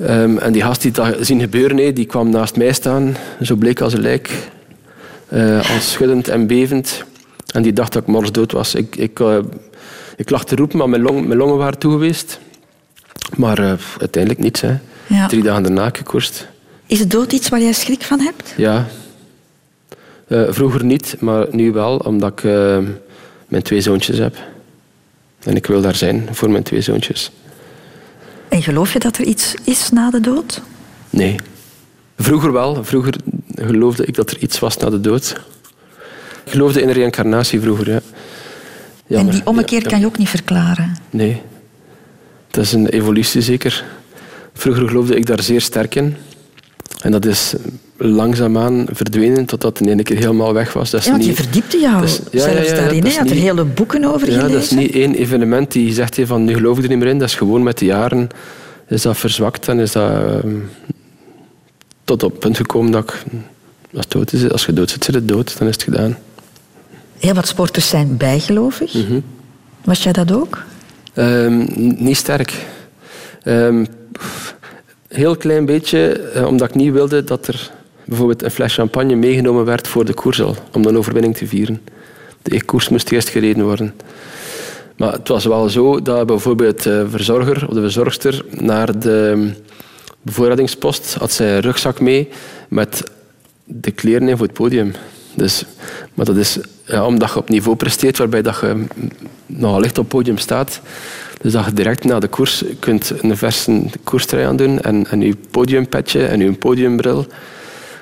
Ehm, en die gast die dat zien gebeuren, die kwam naast mij staan, zo bleek als een lijk. Eh, al schuddend en bevend. En die dacht dat ik morsdood was. Ik, ik, eh, ik lag te roepen, maar mijn, long, mijn longen waren toe geweest. Maar eh, uiteindelijk niets. Hè. Ja. Drie dagen daarna gekoerst. Is de dood iets waar jij schrik van hebt? Ja. Vroeger niet, maar nu wel, omdat ik mijn twee zoontjes heb. En ik wil daar zijn voor mijn twee zoontjes. En geloof je dat er iets is na de dood? Nee. Vroeger wel. Vroeger geloofde ik dat er iets was na de dood. Ik geloofde in reïncarnatie vroeger, ja. en die ommekeer Ja, kan je ook niet verklaren. Nee. Dat is een evolutie zeker. Vroeger geloofde ik daar zeer sterk in. En dat is langzaamaan verdwenen totdat het in één keer helemaal weg was. Dat is Ja, want je niet- verdiepte jou is- ja, zelfs ja, ja, daarin. Je had er hele boeken over Ja, gelezen. dat is niet één evenement die zegt van nu geloof ik er niet meer in. Dat is gewoon met de jaren is dat verzwakt en is dat ehm, tot op het punt gekomen dat ik, als, dood is, als je dood zit, zit het dood. Dan is het gedaan. Heel wat sporters zijn bijgelovig. Mhm. Was jij dat ook? Ehm, niet sterk. Ehm, heel klein beetje, eh, omdat ik niet wilde dat er bijvoorbeeld een fles champagne meegenomen werd voor de koers al, om een overwinning te vieren. De koers moest eerst gereden worden. Maar het was wel zo dat bijvoorbeeld de verzorger of de verzorgster naar de bevoorradingspost had zij een rugzak mee met de kleren voor het podium. Dus, maar dat is omdat je op niveau presteert waarbij dat je nogal licht op het podium staat. Dus dat je direct na de koers kunt een verse koerstrui aandoen en, en je podiumpetje en je podiumbril.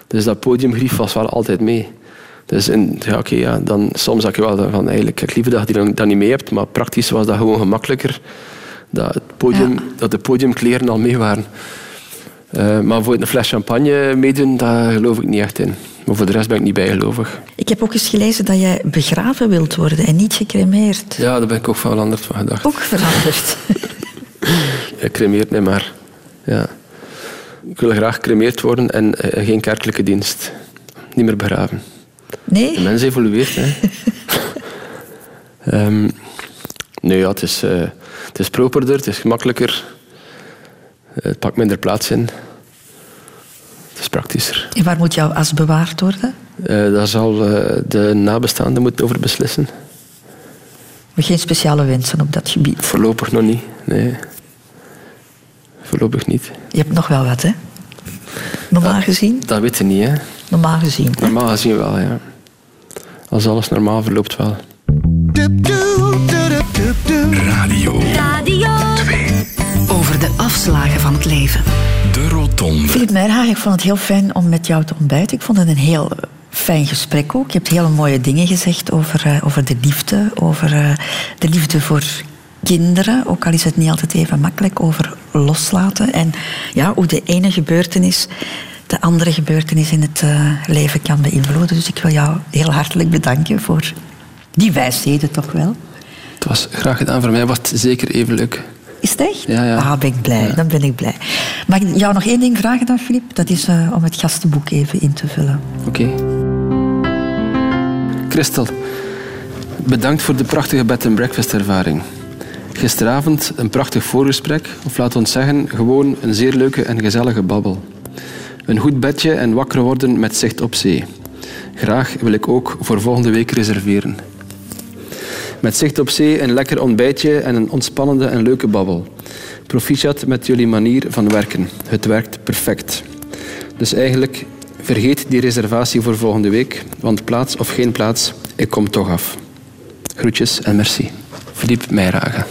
Dus dat podiumgrief was wel altijd mee. Dus in, ja, oké, ja, dan, soms had ik wel van eigenlijk ik liever dat je die dan, dat niet mee hebt, maar praktisch was dat gewoon gemakkelijker dat, het podium, dat de podiumkleren al mee waren. Eh, maar voor een fles champagne meedoen, daar geloof ik niet echt in. Maar voor de rest ben ik niet bijgelovig. Ik heb ook eens gelezen dat jij begraven wilt worden en niet gecremeerd. Ja, daar ben ik ook veranderd van gedacht. Ook veranderd. Ik cremeert mij maar. Ja. Ik wil graag gecremeerd worden en eh, geen kerkelijke dienst. Niet meer begraven. Nee? De mens evolueert, hè. Ehm, nee, ja, het is, eh, het is properder, het is gemakkelijker. Eh, het pakt minder plaats in. Praktischer. En waar moet jouw as bewaard worden? Eh, daar zal eh, de nabestaanden moeten over beslissen. Maar geen speciale wensen op dat gebied. Voorlopig nog niet, nee. Voorlopig niet. Je hebt nog wel wat, hè? Normaal gezien? Dat weet je niet, hè. Normaal gezien. Normaal gezien wel, ja. Als alles normaal verloopt wel. Radio Radio Over de afslagen van het leven. De Rotonde. Filip Meijerhagen, ik vond het heel fijn om met jou te ontbijten. Ik vond het een heel fijn gesprek ook. Je hebt hele mooie dingen gezegd over, eh, over de liefde, over eh, de liefde voor kinderen, ook al is het niet altijd even makkelijk, over loslaten en ja, hoe de ene gebeurtenis de andere gebeurtenis in het eh, leven kan beïnvloeden. Dus ik wil jou heel hartelijk bedanken voor die wijsheden toch wel. Het was graag gedaan. Voor mij was zeker even leuk. Is het echt? Ja, ja. Ah, ben ik blij. Dan ben ik blij. Mag ik jou nog één ding vragen dan, Filip? Dat is eh, om het gastenboek even in te vullen. Oké. Christel, bedankt voor de prachtige bed and breakfast ervaring. Gisteravond een prachtig voorgesprek, of laat ons zeggen, gewoon een zeer leuke en gezellige babbel. Een goed bedje en wakker worden met zicht op zee. Graag wil ik ook voor volgende week reserveren. Met zicht op zee, een lekker ontbijtje en een ontspannende en leuke babbel. Proficiat met jullie manier van werken. Het werkt perfect. Dus eigenlijk, vergeet die reservatie voor volgende week, want plaats of geen plaats, ik kom toch af. Groetjes en merci. Philippe Meijragen.